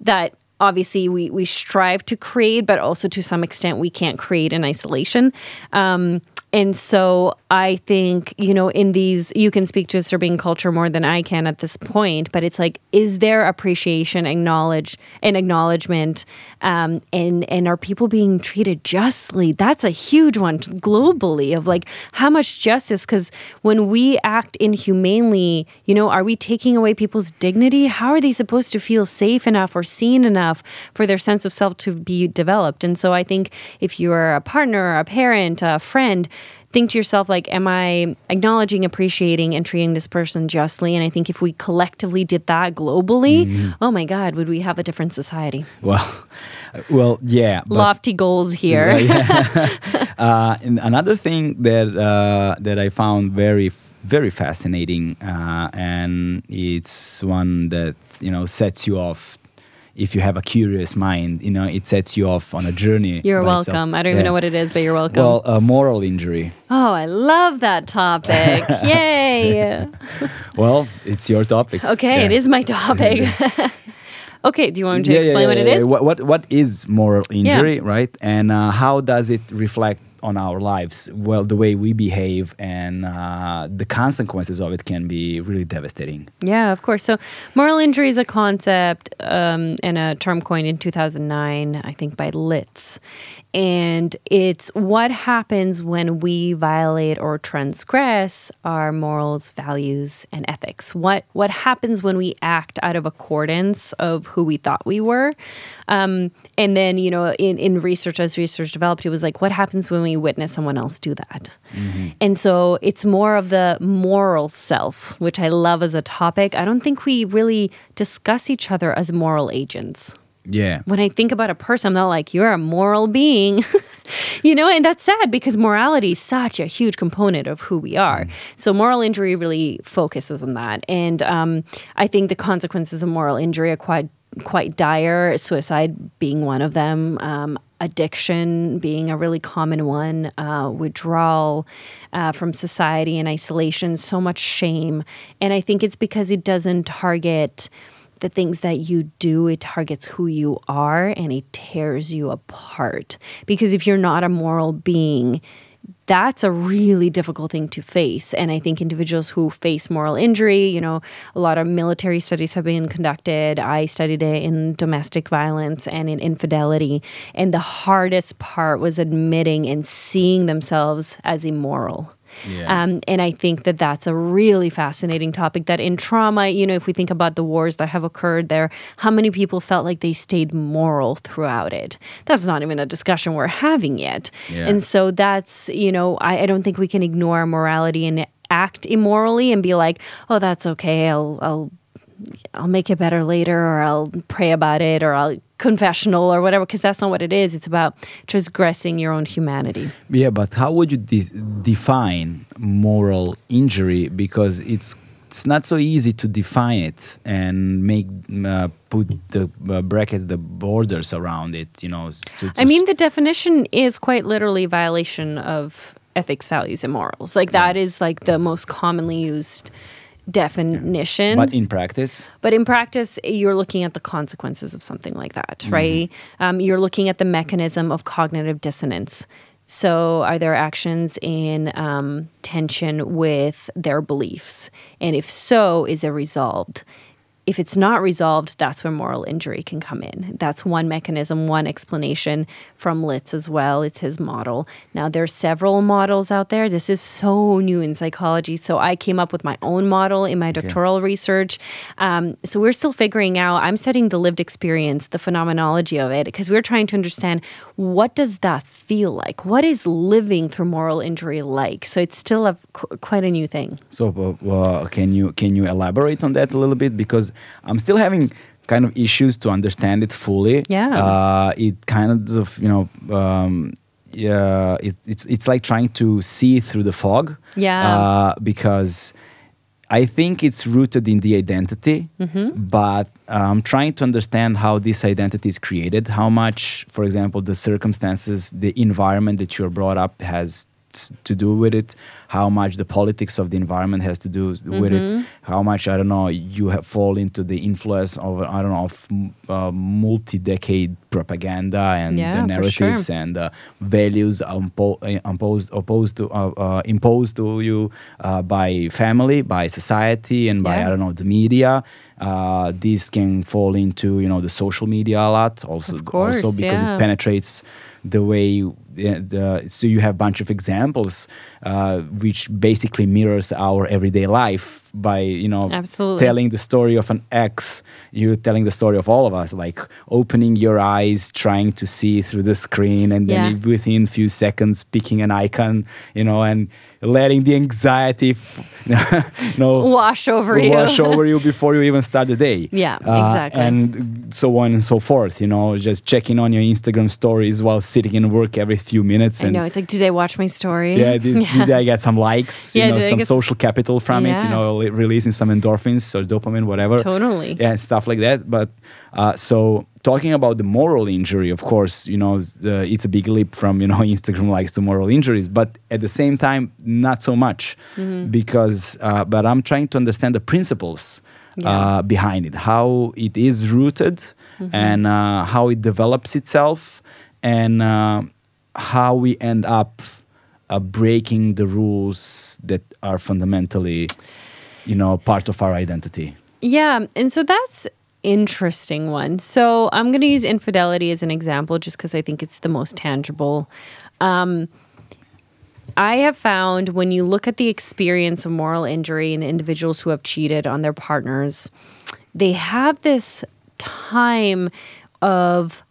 that obviously we, we strive to create, but also to some extent we can't create in isolation. Um, and so I think, you know, in these, you can speak to Serbian culture more than I can at this point, but it's like, is there appreciation, acknowledge, and acknowledgement? Um, and, and are people being treated justly? That's a huge one globally of like how much justice, because when we act inhumanely, you know, are we taking away people's dignity? How are they supposed to feel safe enough or seen enough for their sense of self to be developed? And so I think if you're a partner, a parent, a friend, think to yourself like am i acknowledging appreciating and treating this person justly and i think if we collectively did that globally oh my god would we have a different society Well, well, yeah. but- lofty goals here uh, and another thing that uh, that I found very very fascinating, uh, and it's one that you know sets you off. If you have a curious mind, you know it sets you off on a journey. you're by itself. welcome i don't even know what it is but you're welcome Well, a moral injury. oh i love that topic yay Well, it's your topic. Okay, it is my topic. Okay, do you want me to explain what it is? What, what what is moral injury, right? And uh, how does it reflect on our lives? Well, the way we behave and uh, the consequences of it can be really devastating. Yeah, of course. So, moral injury is a concept um, and a term coined in 2009, I think, by Litz. And it's what happens when we violate or transgress our morals, values, and ethics. What what happens when we act out of accordance of who we thought we were? Um, and then, you know, in, in research, as research developed, it was like, what happens when we witness someone else do that? Mm-hmm. And so it's more of the moral self, which I love as a topic. I don't think we really discuss each other as moral agents. Yeah. When I think about a person, I'm not like, you're a moral being, you know, and that's sad because morality is such a huge component of who we are. Mm. So moral injury really focuses on that. And um, I think the consequences of moral injury are quite quite dire, suicide being one of them. Um, addiction being a really common one, uh, withdrawal uh, from society and isolation, so much shame. And I think it's because it doesn't target the things that you do, it targets who you are and it tears you apart. Because if you're not a moral being, that's a really difficult thing to face. And I think individuals who face moral injury, you know, a lot of military studies have been conducted. I studied it in domestic violence and in infidelity. And the hardest part was admitting and seeing themselves as immoral. Yeah. Um, and I think that that's a really fascinating topic. That in trauma, you know, if we think about the wars that have occurred there, how many people felt like they stayed moral throughout it? That's not even a discussion we're having yet. Yeah. And so that's, you know, I, I don't think we can ignore morality and act immorally and be like, oh, that's okay. I'll, I'll I'll make it better later or I'll pray about it or I'll confessional or whatever because that's not what it is. It's about transgressing your own humanity. Yeah but how would you de- define moral injury? Because it's it's not so easy to define it and make uh, put the uh, brackets the borders around it you know so, i mean the definition is quite literally violation of ethics values and morals. Like that is like the most commonly used definition. But in practice? But in practice, you're looking at the consequences of something like that, mm-hmm. right? Um, you're looking at the mechanism of cognitive dissonance. So, are there actions in um, tension with their beliefs? And if so, is it resolved? If it's not resolved, that's where moral injury can come in. That's one mechanism, one explanation from Litz as well. It's his model. Now, there's several models out there. This is so new in psychology. So I came up with my own model in my doctoral okay. research. Um, so we're still figuring out. I'm studying the lived experience, the phenomenology of it, because we're trying to understand what does that feel like. What is living through moral injury like? So it's still a, qu- quite a new thing. So uh, can you can you elaborate on that a little bit because I'm still having kind of issues to understand it fully. Yeah. Uh, it kind of, you know, um, yeah, it, it's it's like trying to see through the fog. Yeah. Uh, because I think it's rooted in the identity, mm-hmm. but I'm trying to understand how this identity is created. How much, for example, the circumstances, the environment that you're brought up has to do with it how much the politics of the environment has to do with mm-hmm. it how much i don't know you have fall into the influence of i don't know of uh, multi-decade propaganda and yeah, the narratives sure. and uh, values impo- imposed opposed to uh, uh, imposed to you uh, by family by society and by yeah. i don't know the media uh, this can fall into you know the social media a lot also course, also because yeah. it penetrates the way the, the, so you have a bunch of examples uh, which basically mirrors our everyday life by you know Absolutely. telling the story of an ex you're telling the story of all of us like opening your eyes trying to see through the screen and then yeah. within a few seconds picking an icon you know and letting the anxiety f- you know wash over you wash over you before you even start the day yeah uh, exactly and so on and so forth you know just checking on your instagram stories while sitting in work every few minutes and I know it's like did I watch my story yeah did, yeah. did I get some likes you yeah, know some social capital from yeah. it you know releasing some endorphins or dopamine whatever totally yeah stuff like that but uh, so talking about the moral injury of course you know uh, it's a big leap from you know instagram likes to moral injuries but at the same time not so much mm-hmm. because uh, but i'm trying to understand the principles uh, behind it, how it is rooted, and uh, how it develops itself, and uh, how we end up uh, breaking the rules that are fundamentally, you know, part of our identity. Yeah, and so that's interesting one. So I'm going to use infidelity as an example just because I think it's the most tangible. Um, I have found when you look at the experience of moral injury in individuals who have cheated on their partners, they have this time of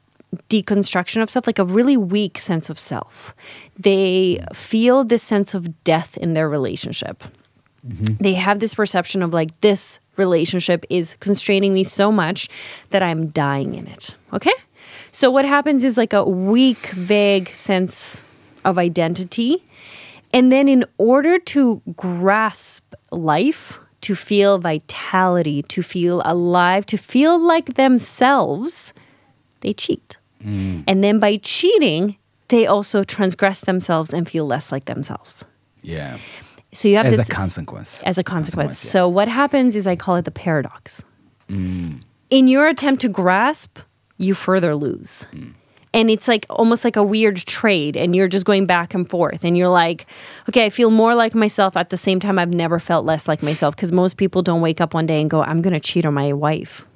deconstruction of self, like a really weak sense of self. They feel this sense of death in their relationship. Mm-hmm. They have this perception of like, this relationship is constraining me so much that I'm dying in it. Okay? So, what happens is like a weak, vague sense of identity. And then, in order to grasp life, to feel vitality, to feel alive, to feel like themselves, they cheat. Mm. And then by cheating, they also transgress themselves and feel less like themselves. Yeah. So you have As this a consequence. as a consequence. Consequence, yeah. So what happens is I call it the paradox. Mm. In your attempt to grasp, you further lose. Mm. And it's like almost like a weird trade, and you're just going back and forth. And you're like, okay, I feel more like myself at the same time. I've never felt less like myself because most people don't wake up one day and go, I'm going to cheat on my wife.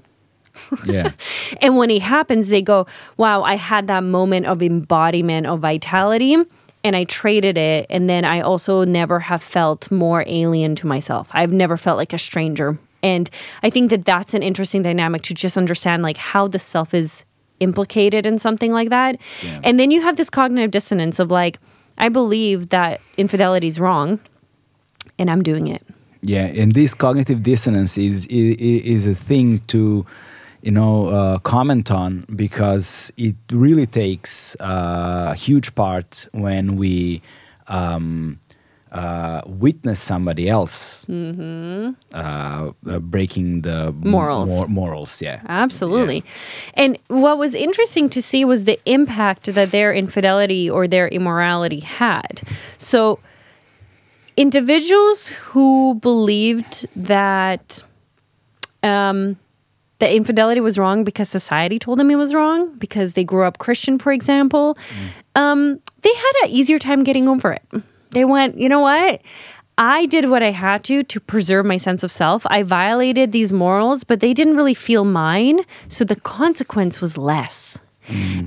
Yeah. And when it happens, they go, wow, I had that moment of embodiment of vitality and I traded it. And then I also never have felt more alien to myself. I've never felt like a stranger. And I think that that's an interesting dynamic to just understand like how the self is implicated in something like that. Yeah. And then you have this cognitive dissonance of like, I believe that infidelity is wrong and I'm doing it. Yeah, and this cognitive dissonance is is, is a thing to, you know, uh, comment on because it really takes uh, a huge part when we um, uh, witness somebody else uh, uh, breaking the Morals. mor- morals, yeah. Absolutely. And what was interesting to see was the impact that their infidelity or their immorality had. So, individuals who believed that um, that infidelity was wrong because society told them it was wrong, because they grew up Christian, for example, um, they had an easier time getting over it. They went, you know what? I did what I had to to preserve my sense of self. I violated these morals, but they didn't really feel mine. So the consequence was less.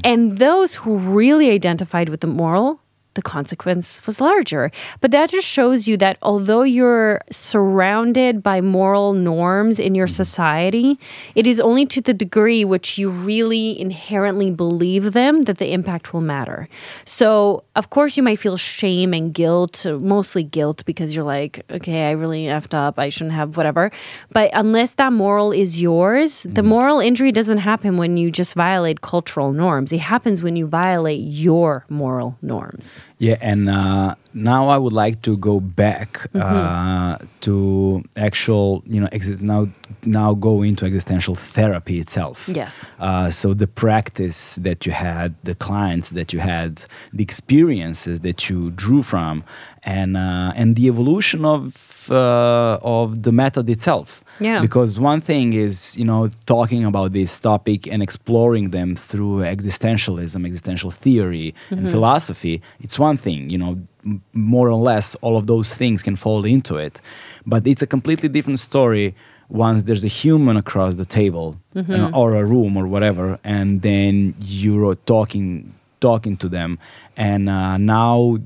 And those who really identified with the moral, the consequence was larger. But that just shows you that although you're surrounded by moral norms in your mm-hmm. society, it is only to the degree which you really inherently believe them that the impact will matter. So, of course, you might feel shame and guilt, mostly guilt, because you're like, okay, I really effed up. I shouldn't have whatever. But unless that moral is yours, the mm-hmm. moral injury doesn't happen when you just violate cultural norms. It happens when you violate your moral norms. Yeah, and uh, now I would like to go back uh, to actual, you know, exi- now now go into existential therapy itself. Yes. Uh, so the practice that you had, the clients that you had, the experiences that you drew from, and uh, and the evolution of uh, of the method itself. Yeah. Because one thing is, you know, talking about this topic and exploring them through existentialism, existential theory, and philosophy. It's one thing, you know, m- more or less all of those things can fall into it. But it's a completely different story once there's a human across the table know, or a room or whatever, and then you're talking talking to them, and uh, now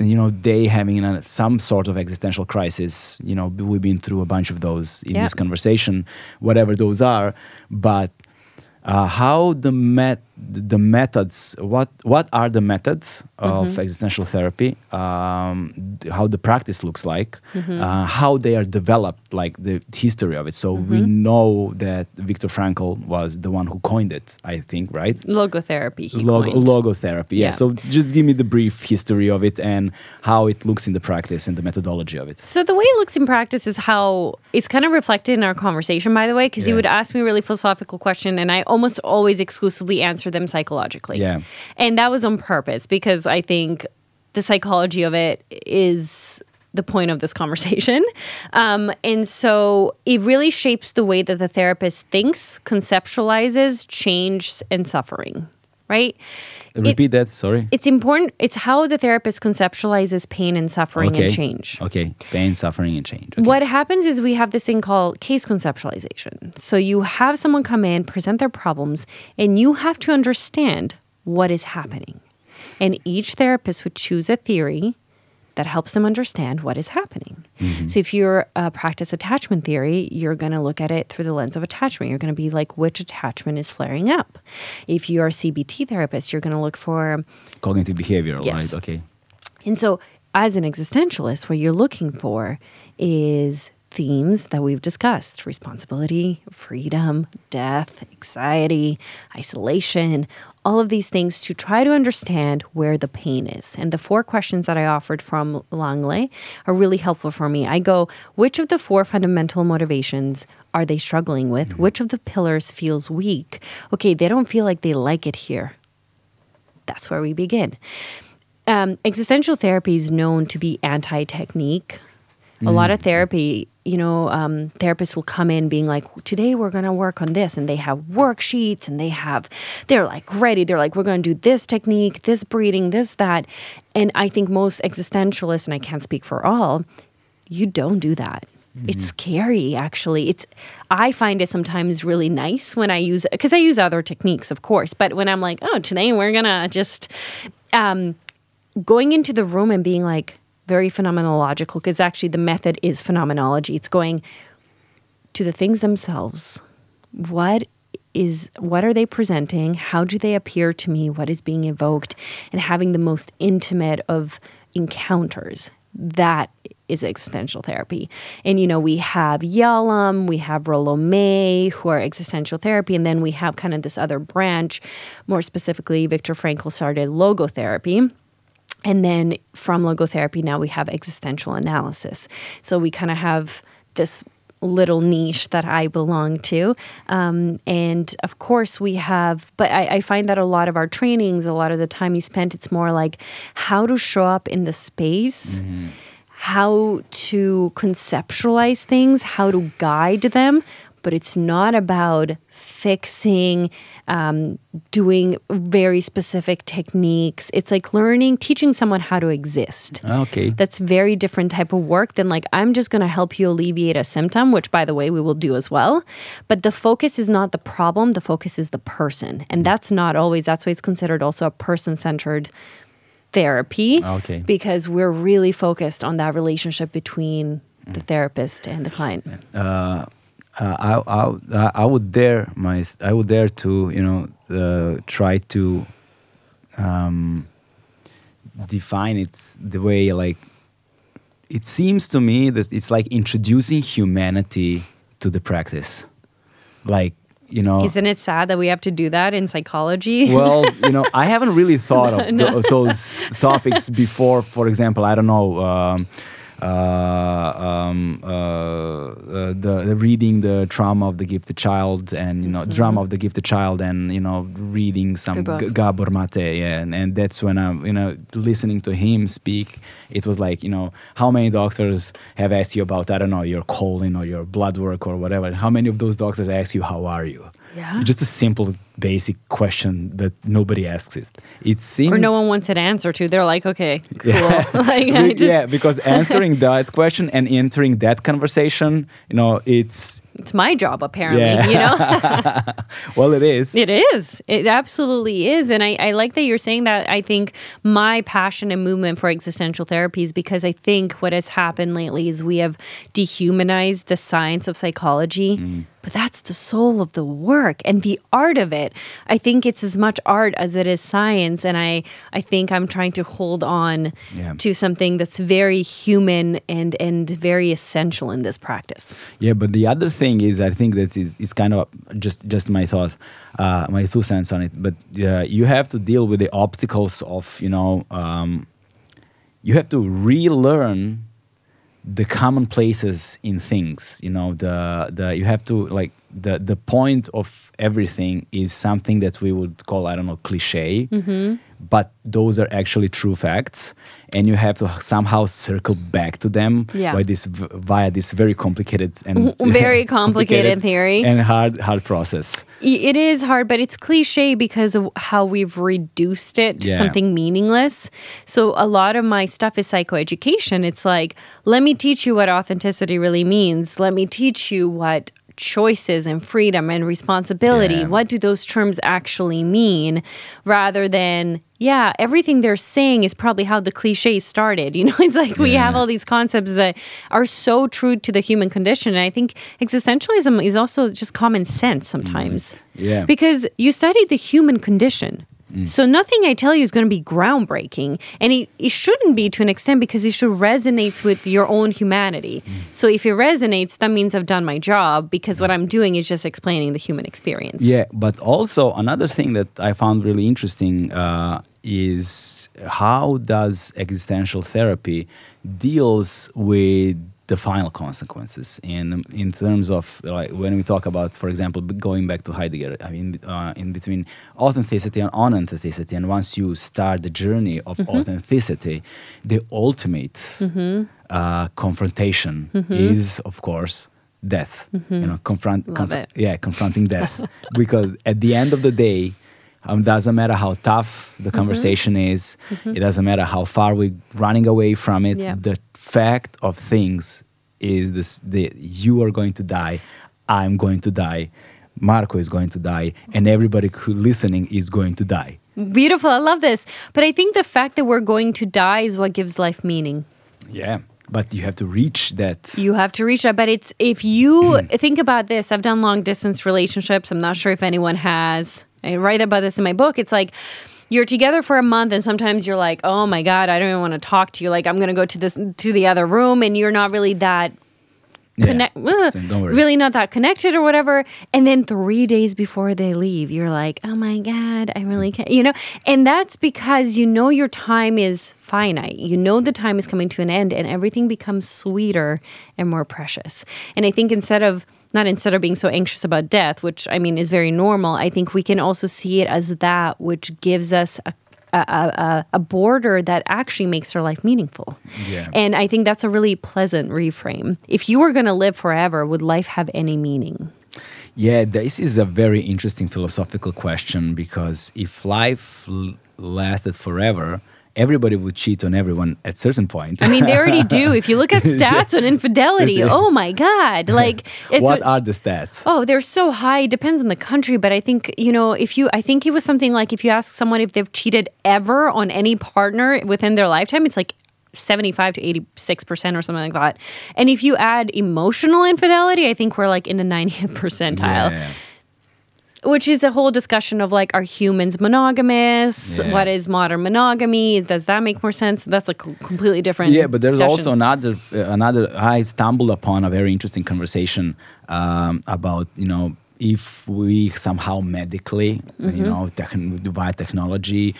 you know they having a, some sort of existential crisis you know we've been through a bunch of those in Yeah. this conversation whatever those are but uh, how the met the methods what what are the methods of existential therapy um, how the practice looks like uh, how they are developed like the history of it so we know that Viktor Frankl was the one who coined it I think right Logotherapy. He Logo, coined. logotherapy yeah. Yeah. so just give me the brief history of it and how it looks in the practice and the methodology of it So the way it looks in practice is how it's kind of reflected in our conversation, by the way, because he Yeah. would ask me a really philosophical question, and I almost always exclusively answer them psychologically. Yeah. and that was on purpose because I think the psychology of it is the point of this conversation. Um, and so it really shapes the way that the therapist thinks, conceptualizes change and suffering, right? Repeat that. Sorry. It's important. It's how the therapist conceptualizes pain and suffering okay. and change. Okay. Pain, suffering, and change. Okay. What happens is we have this thing called case conceptualization. So you have someone come in, present their problems, and you have to understand what is happening. And each therapist would choose a theory that helps them understand what is happening. Mm-hmm. So if you're a practice attachment theory, you're going to look at it through the lens of attachment. You're going to be like which attachment is flaring up. If you're a CBT therapist, you're going to look for Cognitive behavioral, Yes. right? Okay. and so, as an existentialist, what you're looking for is themes that we've discussed responsibility, freedom, death, anxiety, isolation, all of these things to try to understand where the pain is. And the four questions that I offered from Längle are really helpful for me. I go, which of the four fundamental motivations are they struggling with? Which of the pillars feels weak? Okay, they don't feel like they like it here. That's where we begin um, existential therapy is known to be anti technique. A lot of therapy, you know, um, therapists will come in being like, today we're going to work on this. And they have worksheets and they have, they're like ready. They're like, we're going to do this technique, this breathing, this, that. And I think most existentialists, and I can't speak for all, you don't do that. It's scary, actually. It's I find it sometimes really nice when I use because I use other techniques, of course. But when I'm like, oh, today we're gonna just um, going into the room and being like very phenomenological, because actually the method is phenomenology. It's going to the things themselves. What is what are they presenting? How do they appear to me? What is being evoked? And having the most intimate of encounters. That is existential therapy. And you know, we have Yalom, we have Rollo May, who are existential therapy, and then we have kind of this other branch, more specifically, Viktor Frankl started logotherapy. And then from logotherapy, now we have existential analysis. So we kind of have this little niche that I belong to. Um, and of course, we have, but I, I find that a lot of our trainings, a lot of the time you spent, it's more like how to show up in the space. How to conceptualize things, how to guide them, but it's not about fixing, um, doing very specific techniques. It's like learning, teaching someone how to exist. Okay. That's very different type of work than like I'm just going to help you alleviate a symptom, which by the way we will do as well. But the focus is not the problem, the focus is the person. And that's not always that's why it's considered also a person-centered therapy Okay. because we're really focused on that relationship between the therapist and the client. uh, I, I, I would dare my I would dare to you know uh, try to um, define it the way like it seems to me that it's like introducing humanity to the practice like you know Isn't it sad that we have to do that in psychology? well, you know, I haven't really thought of, tho- of those topics before. For example, I don't know. Um, uh, um, uh, uh, the, the reading the trauma of the gifted child and you know drama of the gifted child and you know reading some. G- Gabor Mate yeah, and, and that's when I'm you know listening to him speak it was like you know how many doctors have asked you about I don't know your colon or your blood work or whatever how many of those doctors ask you how are you Yeah. just a simple basic question that nobody asks it it seems or no one wants an answer to. They're like, okay, cool. Yeah. like, just, yeah, because answering that question and entering that conversation, you know, it's It's my job, apparently. Yeah. You know, well, it is. it is. It absolutely is. And I, I like that you're saying that. I think my passion and movement for existential therapy is because I think what has happened lately is we have dehumanized the science of psychology. Mm. But that's the soul of the work and the art of it. I think it's as much art as it is science. And I, I think I'm trying to hold on Yeah. to something that's very human and, and very essential in this practice. Yeah, but the other thing is, I think that is, it's kind of just just my thought, uh, my two cents on it. But uh, you have to deal with the obstacles of, you know, um, you have to relearn the commonplaces in things. You know, the the you have to like the the point of everything is something that we would call I don't know cliche, mm-hmm. but those are actually true facts, and you have to somehow circle back to them Yeah. by this via this very complicated and Very complicated theory. and hard hard process. It is hard, but it's cliche because of how we've reduced it to Yeah. something meaningless. So a lot of my stuff is psychoeducation. It's like, let me teach you what authenticity really means. Let me teach you what choices and freedom and responsibility. Yeah. what do those terms actually mean? Rather than yeah everything they're saying is probably how the cliche started. You know it's like we have all these concepts that are so true to the human condition. And i think existentialism is also just common sense sometimes. Mm. Yeah. because you study the human condition so nothing I tell you is going to be groundbreaking, and it, it shouldn't be to an extent because it should resonates with your own humanity. So if it resonates, that means I've done my job because what I'm doing is just explaining the human experience. Yeah, but also another thing that I found really interesting uh, is how does existential therapy deals with the final consequences in in terms of like when we talk about, for example, going back to Heidegger, I mean, uh, in between authenticity and unauthenticity, and once you start the journey of Mm-hmm. authenticity, the ultimate uh, confrontation is, of course, death. You know, confront, Mm-hmm. It. yeah, confronting death. because at the end of the day, um, doesn't matter how tough the Mm-hmm. conversation is. It doesn't matter how far we're running away from it. Yeah. The fact of things is this: the you are going to die. I'm going to die. Marko is going to die, and everybody who listening is going to die. Beautiful. I love this. But I think the fact that we're going to die is what gives life meaning. Yeah, but you have to reach that. You have to reach that. But it's if you think about this, I've done long distance relationships. I'm not sure if anyone has. I write about this in my book. It's like you're together for a month and sometimes you're like, oh my God, I don't even want to talk to you. Like I'm gonna go to this to the other room and you're not really that Yeah, connect ugh, so don't worry. really not that connected or whatever. And then three days before they leave you're like oh my god i really can't you know? And that's because you know your time is finite. You know the time is coming to an end and everything becomes sweeter and more precious. And i think instead of not instead of being so anxious about death which i mean is very normal i think we can also see it as that which gives us a a, a, a border that actually makes our life meaningful. Yeah. And I think that's a really pleasant reframe. If you were going to live forever, would life have any meaning? Yeah, this is a very interesting philosophical question because if life l- lasted forever, everybody would cheat on everyone at certain point. I mean, they already do. If you look at stats on infidelity, oh my God. Like, it's what a- are the stats? Oh, they're so high. It depends on the country, but I think you know if you. I think it was something like if you ask someone if they've cheated ever on any partner within their lifetime, it's like seventy-five to eighty-six percent or something like that. And if you add emotional infidelity, I think we're like in the ninetieth percentile. Yeah. Which is a whole discussion of like, are humans monogamous? Yeah. What is modern monogamy? Does that make more sense? That's a completely different. Yeah, but there's discussion. also another uh, another. I stumbled upon a very interesting conversation um, about you know if we somehow medically Mm-hmm. you know techn- via technology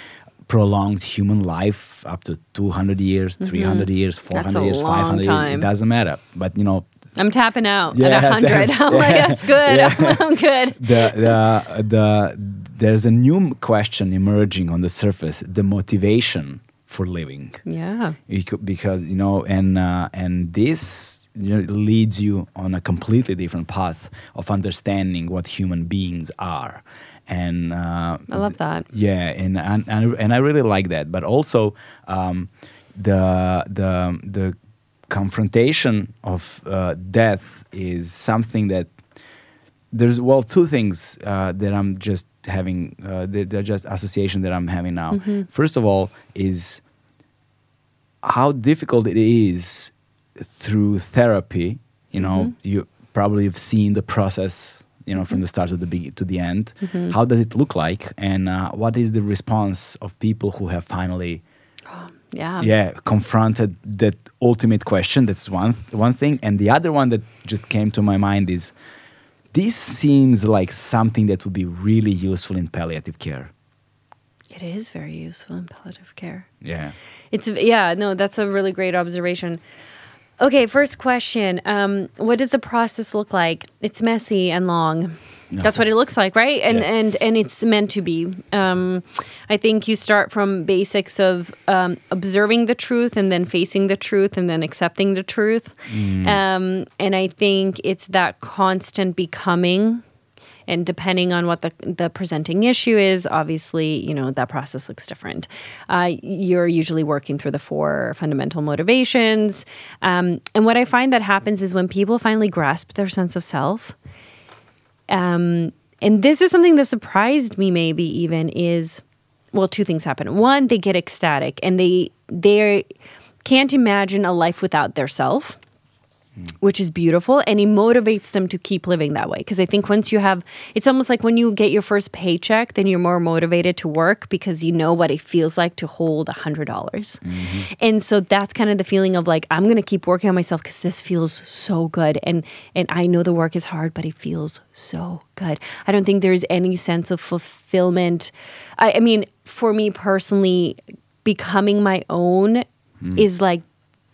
prolonged human life up to 200 years 300 years 400 Mm-hmm. years long 500 years it doesn't matter but you know I'm tapping out Yeah, at a hundred. damn. I'm like, that's good. Yeah. I'm good. the, the, the, there's a new question emerging on the surface the motivation for living Yeah. Could- because you know and uh, and this you know, leads you on a completely different path of understanding what human beings are and uh, I love that. yeah and and, and and I really like that but also um, the the the confrontation of uh, death is something that there's well two things uh, that I'm just having uh, they're just association that I'm having now. First of all is how difficult it is through therapy. You know, you probably have seen the process. You know, from the start to the be- to the end. How does it look like, and uh, what is the response of people who have finally Yeah. yeah confronted that ultimate question that's one one thing and the other one that just came to my mind is this seems like something that would be really useful in palliative care It is very useful in palliative care. yeah It's yeah, no, that's a really great observation. Okay, first question. Um, what does the process look like? It's messy and long. That's what it looks like, right? And Yeah. and and it's meant to be. Um, I think you start from basics of um, observing the truth, and then facing the truth, and then accepting the truth. Um, and I think it's that constant becoming. And depending on what the the presenting issue is, obviously, you know that process looks different. Uh, you're usually working through the four fundamental motivations, um, and what I find that happens is when people finally grasp their sense of self, um, and this is something that surprised me maybe even is well two things happen. One they get ecstatic and they they can't imagine a life without their self which is beautiful and it motivates them to keep living that way. Because i think once you have it's almost like when you get your first paycheck then you're more motivated to work because you know what it feels like to hold a hundred dollars. Mm-hmm. And so that's kind of the feeling of like i'm gonna keep working on myself because this feels so good and and i know the work is hard but it feels so good. I don't think there's any sense of fulfillment. I, I mean for me personally becoming my own mm. is like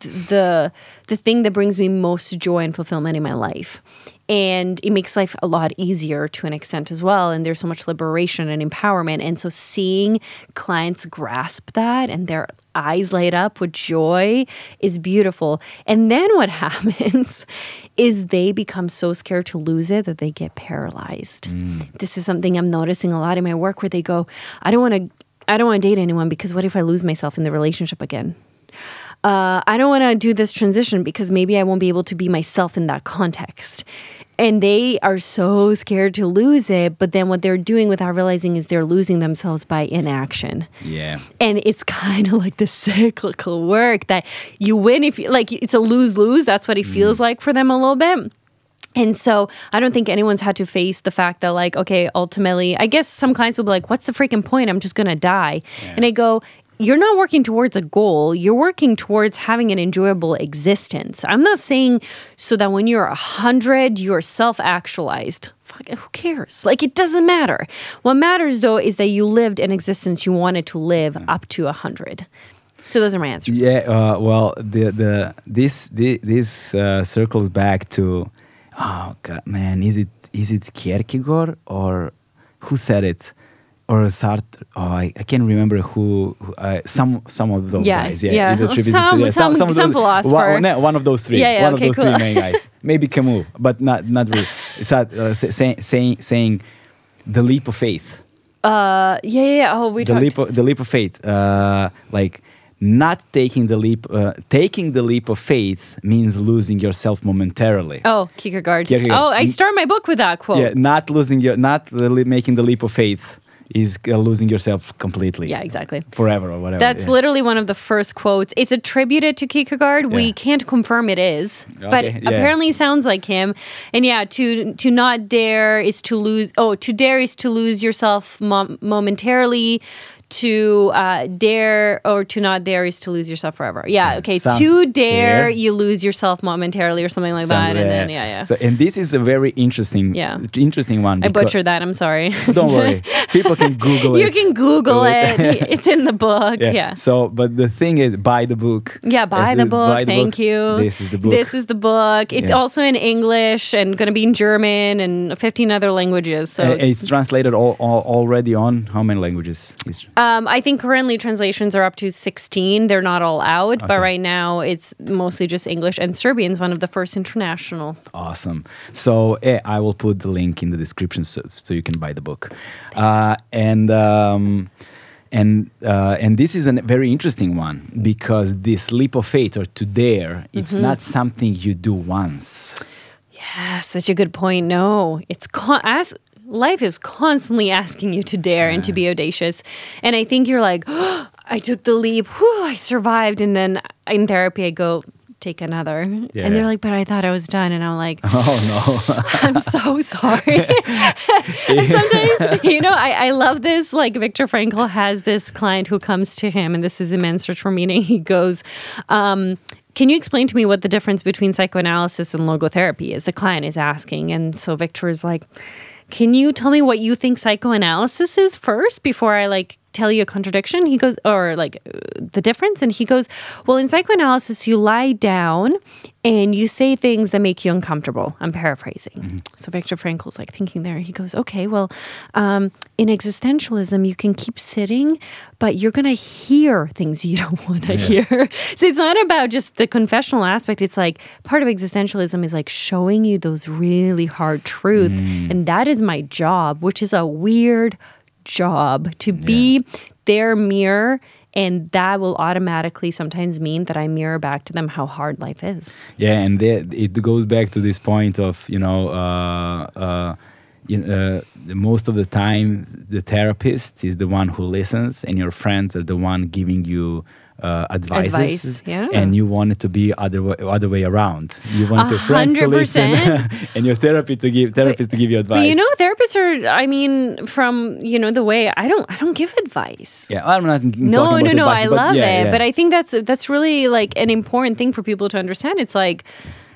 the the thing that brings me most joy and fulfillment in my life. And it makes life a lot easier to an extent as well. And there's so much liberation and empowerment. And so seeing clients grasp that and their eyes light up with joy is beautiful. And then what happens is they become so scared to lose it that they get paralyzed. Mm. This is something i'm noticing a lot in my work where they go i don't want to i don't want to date anyone because what if i lose myself in the relationship again uh, I don't want to do this transition because maybe I won't be able to be myself in that context. And they are so scared to lose it. But then what they're doing without realizing is they're losing themselves by inaction. Yeah. And it's kind of like the cyclical work that you win if you like it's a lose lose. That's what it feels like for them a little bit. And so I don't think anyone's had to face the fact that, like, okay, ultimately, I guess some clients will be like, what's the freaking point? I'm just going to die. And I go, you're not working towards a goal. You're working towards having an enjoyable existence. I'm not saying so that when you're a hundred, you're self-actualized. Fuck, who cares? Like it doesn't matter. What matters though is that you lived an existence you wanted to live up to a hundred. So those are my answers. Yeah, uh, well, the the this this, this uh, circles back to, oh god, man, is it is it Kierkegaard or who said it, or Sartre? Oh, I, I can't remember who. who uh, some some of those Yeah, guys. Yeah, yeah. is attributed Some- to yeah, some- some those, philosopher. One, no, one of those three. Yeah, yeah, one okay, of those cool. three main guys. Maybe Camus, but not not really. Sartre, uh, say- saying saying saying the leap of faith Uh, yeah, yeah, yeah. Oh, we the talked. leap of, the leap of faith uh, like not taking the leap uh, taking the leap of faith means losing yourself momentarily Oh, Kierkegaard. Kierkegaard. Oh, I start my book with that quote. yeah not losing your not the making the leap of faith is uh, losing yourself completely Yeah, exactly. forever or whatever That's yeah. literally one of the first quotes. It's attributed to Kierkegaard. We can't confirm it is, but Okay, yeah. apparently sounds like him. And yeah, to to not dare is to lose. Oh, to dare is to lose yourself mom- momentarily. To uh, dare or to not dare is to lose yourself forever. Yeah. Okay. sounds- to dare, yeah. you lose yourself momentarily or something like that. And then yeah, yeah. so and this is a very interesting Yeah. interesting one I butchered that. I'm sorry. don't worry people can google it. you can Google it. it. it's in the book. Yeah. So, but the thing is, buy the book. Yeah, buy the the- book. buy the Thank book. you. This is the book. This is the book. It's Yeah. also in English and going to be in German and 15 other languages. So Uh, it's translated all, all, already on how many languages? Is, um, I think currently translations are up to 16. They're not all out, but right now it's mostly just English. And Serbian's one of the first international. Awesome. So eh, I will put the link in the description so, so you can buy the book. Uh, and um, and uh, and this is a very interesting one because this leap of faith or to dare, it's Mm-hmm. not something you do once. Yeah, such a good point. No, it's con- as life is constantly asking you to dare and to be audacious. And I think you're like, I took the leap, whew, I survived. And then in therapy, I go, take another. Yeah. And they're like, but I thought I was done. And I'm like, Oh no! I'm so sorry. Sometimes, you know, I, I love this. Like Viktor Frankl has this client who comes to him, and this is a Man's Search for Meaning. He goes, um, can you explain to me what the difference between psychoanalysis and logotherapy is? The client is asking. And so Viktor is like, can you tell me what you think psychoanalysis is first before I like tell you a contradiction? He goes, or like uh, the difference? And he goes, well, in psychoanalysis, you lie down and you say things that make you uncomfortable. I'm paraphrasing. Mm-hmm. So Viktor Frankl's like thinking there. He goes, okay, well, um, in existentialism, you can keep sitting, but you're going to hear things you don't want to hear. so it's not about just the confessional aspect. It's like part of existentialism is like showing you those really hard truth. Mm. And that is my job, which is a weird job to be their mirror. And that will automatically sometimes mean that I mirror back to them how hard life is. Yeah, and it goes back to this point of you know, uh, uh, you know, uh, the- most of the time the therapist is the one who listens, and your friends are the one giving you uh, advices. Advice, yeah. And you want it to be other way, other way around. You want your friends to listen, and your therapy to give therapist to give you advice. But you know, therapists are. I mean, from you know the way I don't. I don't give advice. yeah, I'm not talking No, no, no. advice, I love yeah, it, yeah. but I think that's that's really like an important thing for people to understand. It's like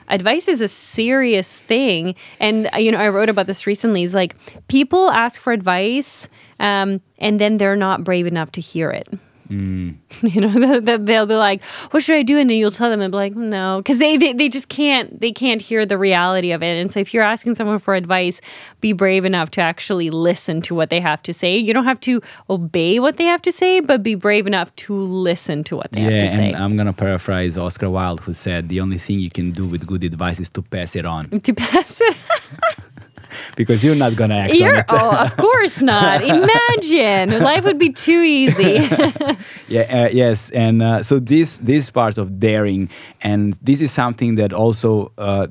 advice is a serious thing, and uh, you know, I wrote about this recently. Is like people ask for advice, um, and then they're not brave enough to hear it. Mm. You know, they- they- they'll be like, "What should I do?" And then you'll tell them, and be like, "No," because they, they they just can't they can't hear the reality of it. And so, if you're asking someone for advice, be brave enough to actually listen to what they have to say. You don't have to obey what they have to say, but be brave enough to listen to what they yeah, have to say. and I'm gonna paraphrase Oscar Wilde, who said, "The only thing you can do with good advice is to pass it on, to pass it, because you're not gonna act on you're it." oh, of course not. Imagine life would be too easy. Yeah, uh, yes, and uh, so this this part of daring, and this is something that also uh,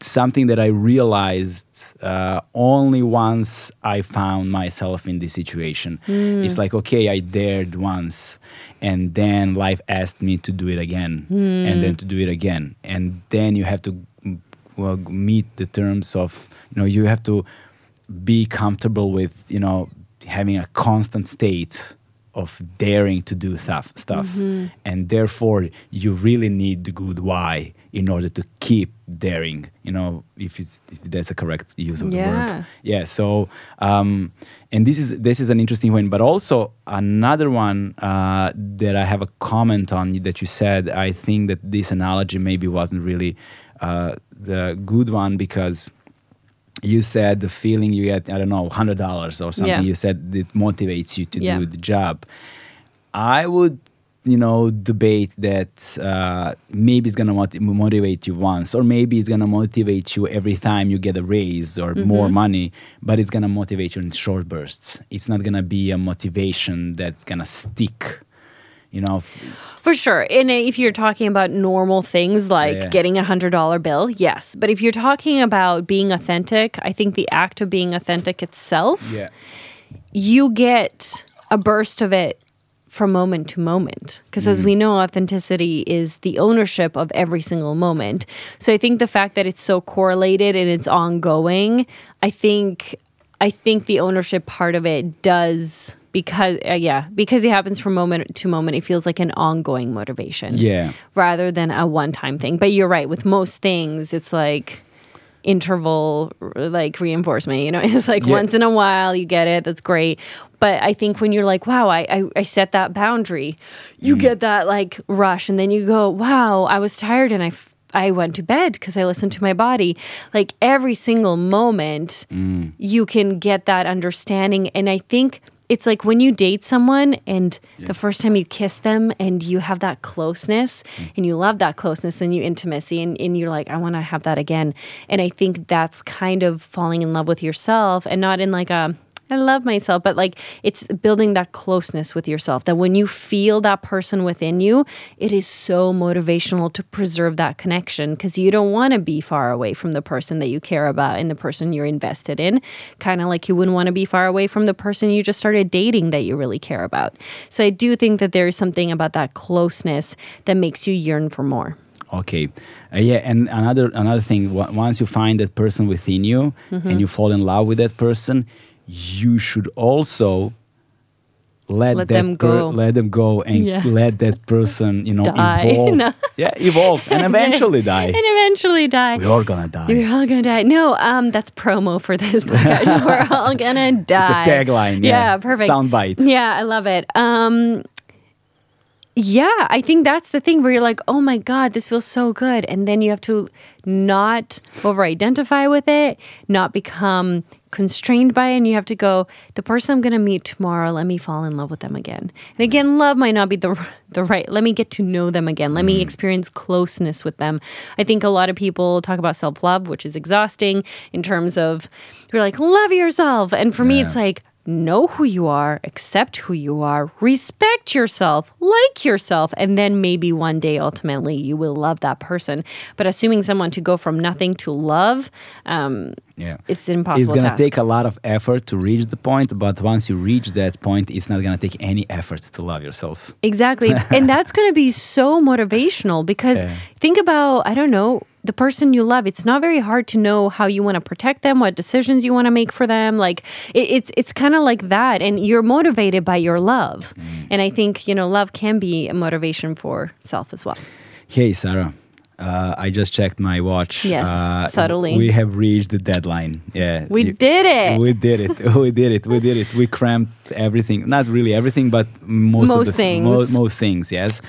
something that I realized uh, only once I found myself in this situation. It's like okay, I dared once, and then life asked me to do it again, and then to do it again, and then you have to mm, well, meet the terms of you know you have to be comfortable with you know having a constant state of daring to do stuff stuff. And therefore you really need the good why in order to keep daring you know if it's if that's a correct use of the word. Yeah. So um and this is this is an interesting one but also another one uh, that i have a comment on that you said i think that this analogy maybe wasn't really uh, the good one because you said the feeling you get i don't know $100 or something Yeah. you said it motivates you to Yeah. do the job i would you know debate that uh, maybe it's gonna moti- motivate you once or maybe it's gonna motivate you every time you get a raise or Mm-hmm. more money but it's gonna motivate you in short bursts it's not gonna be a motivation that's gonna stick you know f- For sure. And if you're talking about normal things like Yeah. getting a hundred dollar bill, yes. But if you're talking about being authentic, I think the act of being authentic itself, yeah you get a burst of it from moment to moment. Because as we mm. know, authenticity is the ownership of every single moment. So I think the fact that it's so correlated and it's ongoing, I think I think the ownership part of it does because uh, yeah, because it happens from moment to moment, it feels like an ongoing motivation yeah rather than a one-time thing. But you're right, with most things it's like interval like reinforcement you know it's like Yeah. once in a while you get it that's great but i think when you're like wow i i, I set that boundary you get that like rush and then you go wow i was tired and i f- I went to bed because I listened to my body. Like every single moment, you can get that understanding. And I think it's like when you date someone and the first time you kiss them and you have that closeness mm. and you love that closeness and you intimacy and, and you're like, I want to have that again. And I think that's kind of falling in love with yourself and not in like a, I love myself, but like it's building that closeness with yourself that when you feel that person within you, it is so motivational to preserve that connection because you don't want to be far away from the person that you care about and the person you're invested in. Kind of like you wouldn't want to be far away from the person you just started dating that you really care about. So I do think that there is something about that closeness that makes you yearn for more. Okay, uh, yeah, and another another thing. Once you find that person within you and you fall in love with that person, you should also let, Let them go. let them go and Yeah. let that person you know Die. evolve No. yeah evolve and eventually die and eventually die. we're all gonna die We're all gonna die. No, um, that's promo for this podcast. We're all gonna die. it's a tagline yeah, Yeah, perfect. soundbite Yeah, I love it. Um, yeah, I think that's the thing where you're like, oh my God, this feels so good. And then you have to not over identify with it, not become constrained by it. And you have to go, the person I'm going to meet tomorrow, let me fall in love with them again. And again, love might not be the, the right, let me get to know them again. Let me mm. experience closeness with them. I think a lot of people talk about self love, which is exhausting in terms of, you're like, love yourself. And for me, it's like, know who you are, accept who you are, respect yourself, like yourself, and then maybe one day ultimately you will love that person. But assuming someone to go from nothing to love, um, yeah it's impossible it's gonna task. take a lot of effort to reach the point but once you reach that point it's not gonna take any effort to love yourself Exactly. and that's going to be so motivational because Yeah. think about, I don't know, the person you love. It's not very hard to know how you want to protect them, what decisions you want to make for them. Like it, it's it's kind of like that and you're motivated by your love. Mm. And I think, you know, love can be a motivation for self as well. Hey, Sara. Uh, I just checked my watch. Yes, uh, subtly. We have reached the deadline. Yeah, We you- did it. We did it. we did it. We did it. We cramped everything. Not really everything, but most of Most the things. Mo- most things. Yes.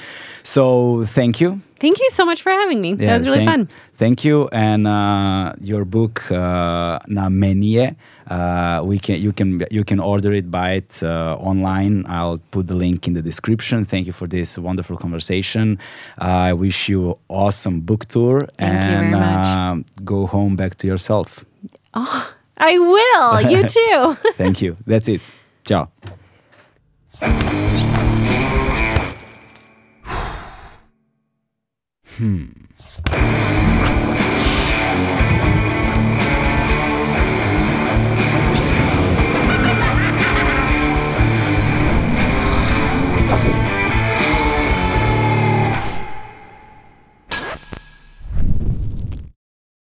So thank you. Thank you so much for having me. Yeah, that was really thank, fun. Thank you. And uh, your book, uh, Na meni je, uh, we can you can you can order it, buy it uh, online. I'll put the link in the description. Thank you for this wonderful conversation. I wish you awesome book tour Thank and um, go home back to yourself. Oh, I will. You too. Thank you. That's it. Ciao. Hmm.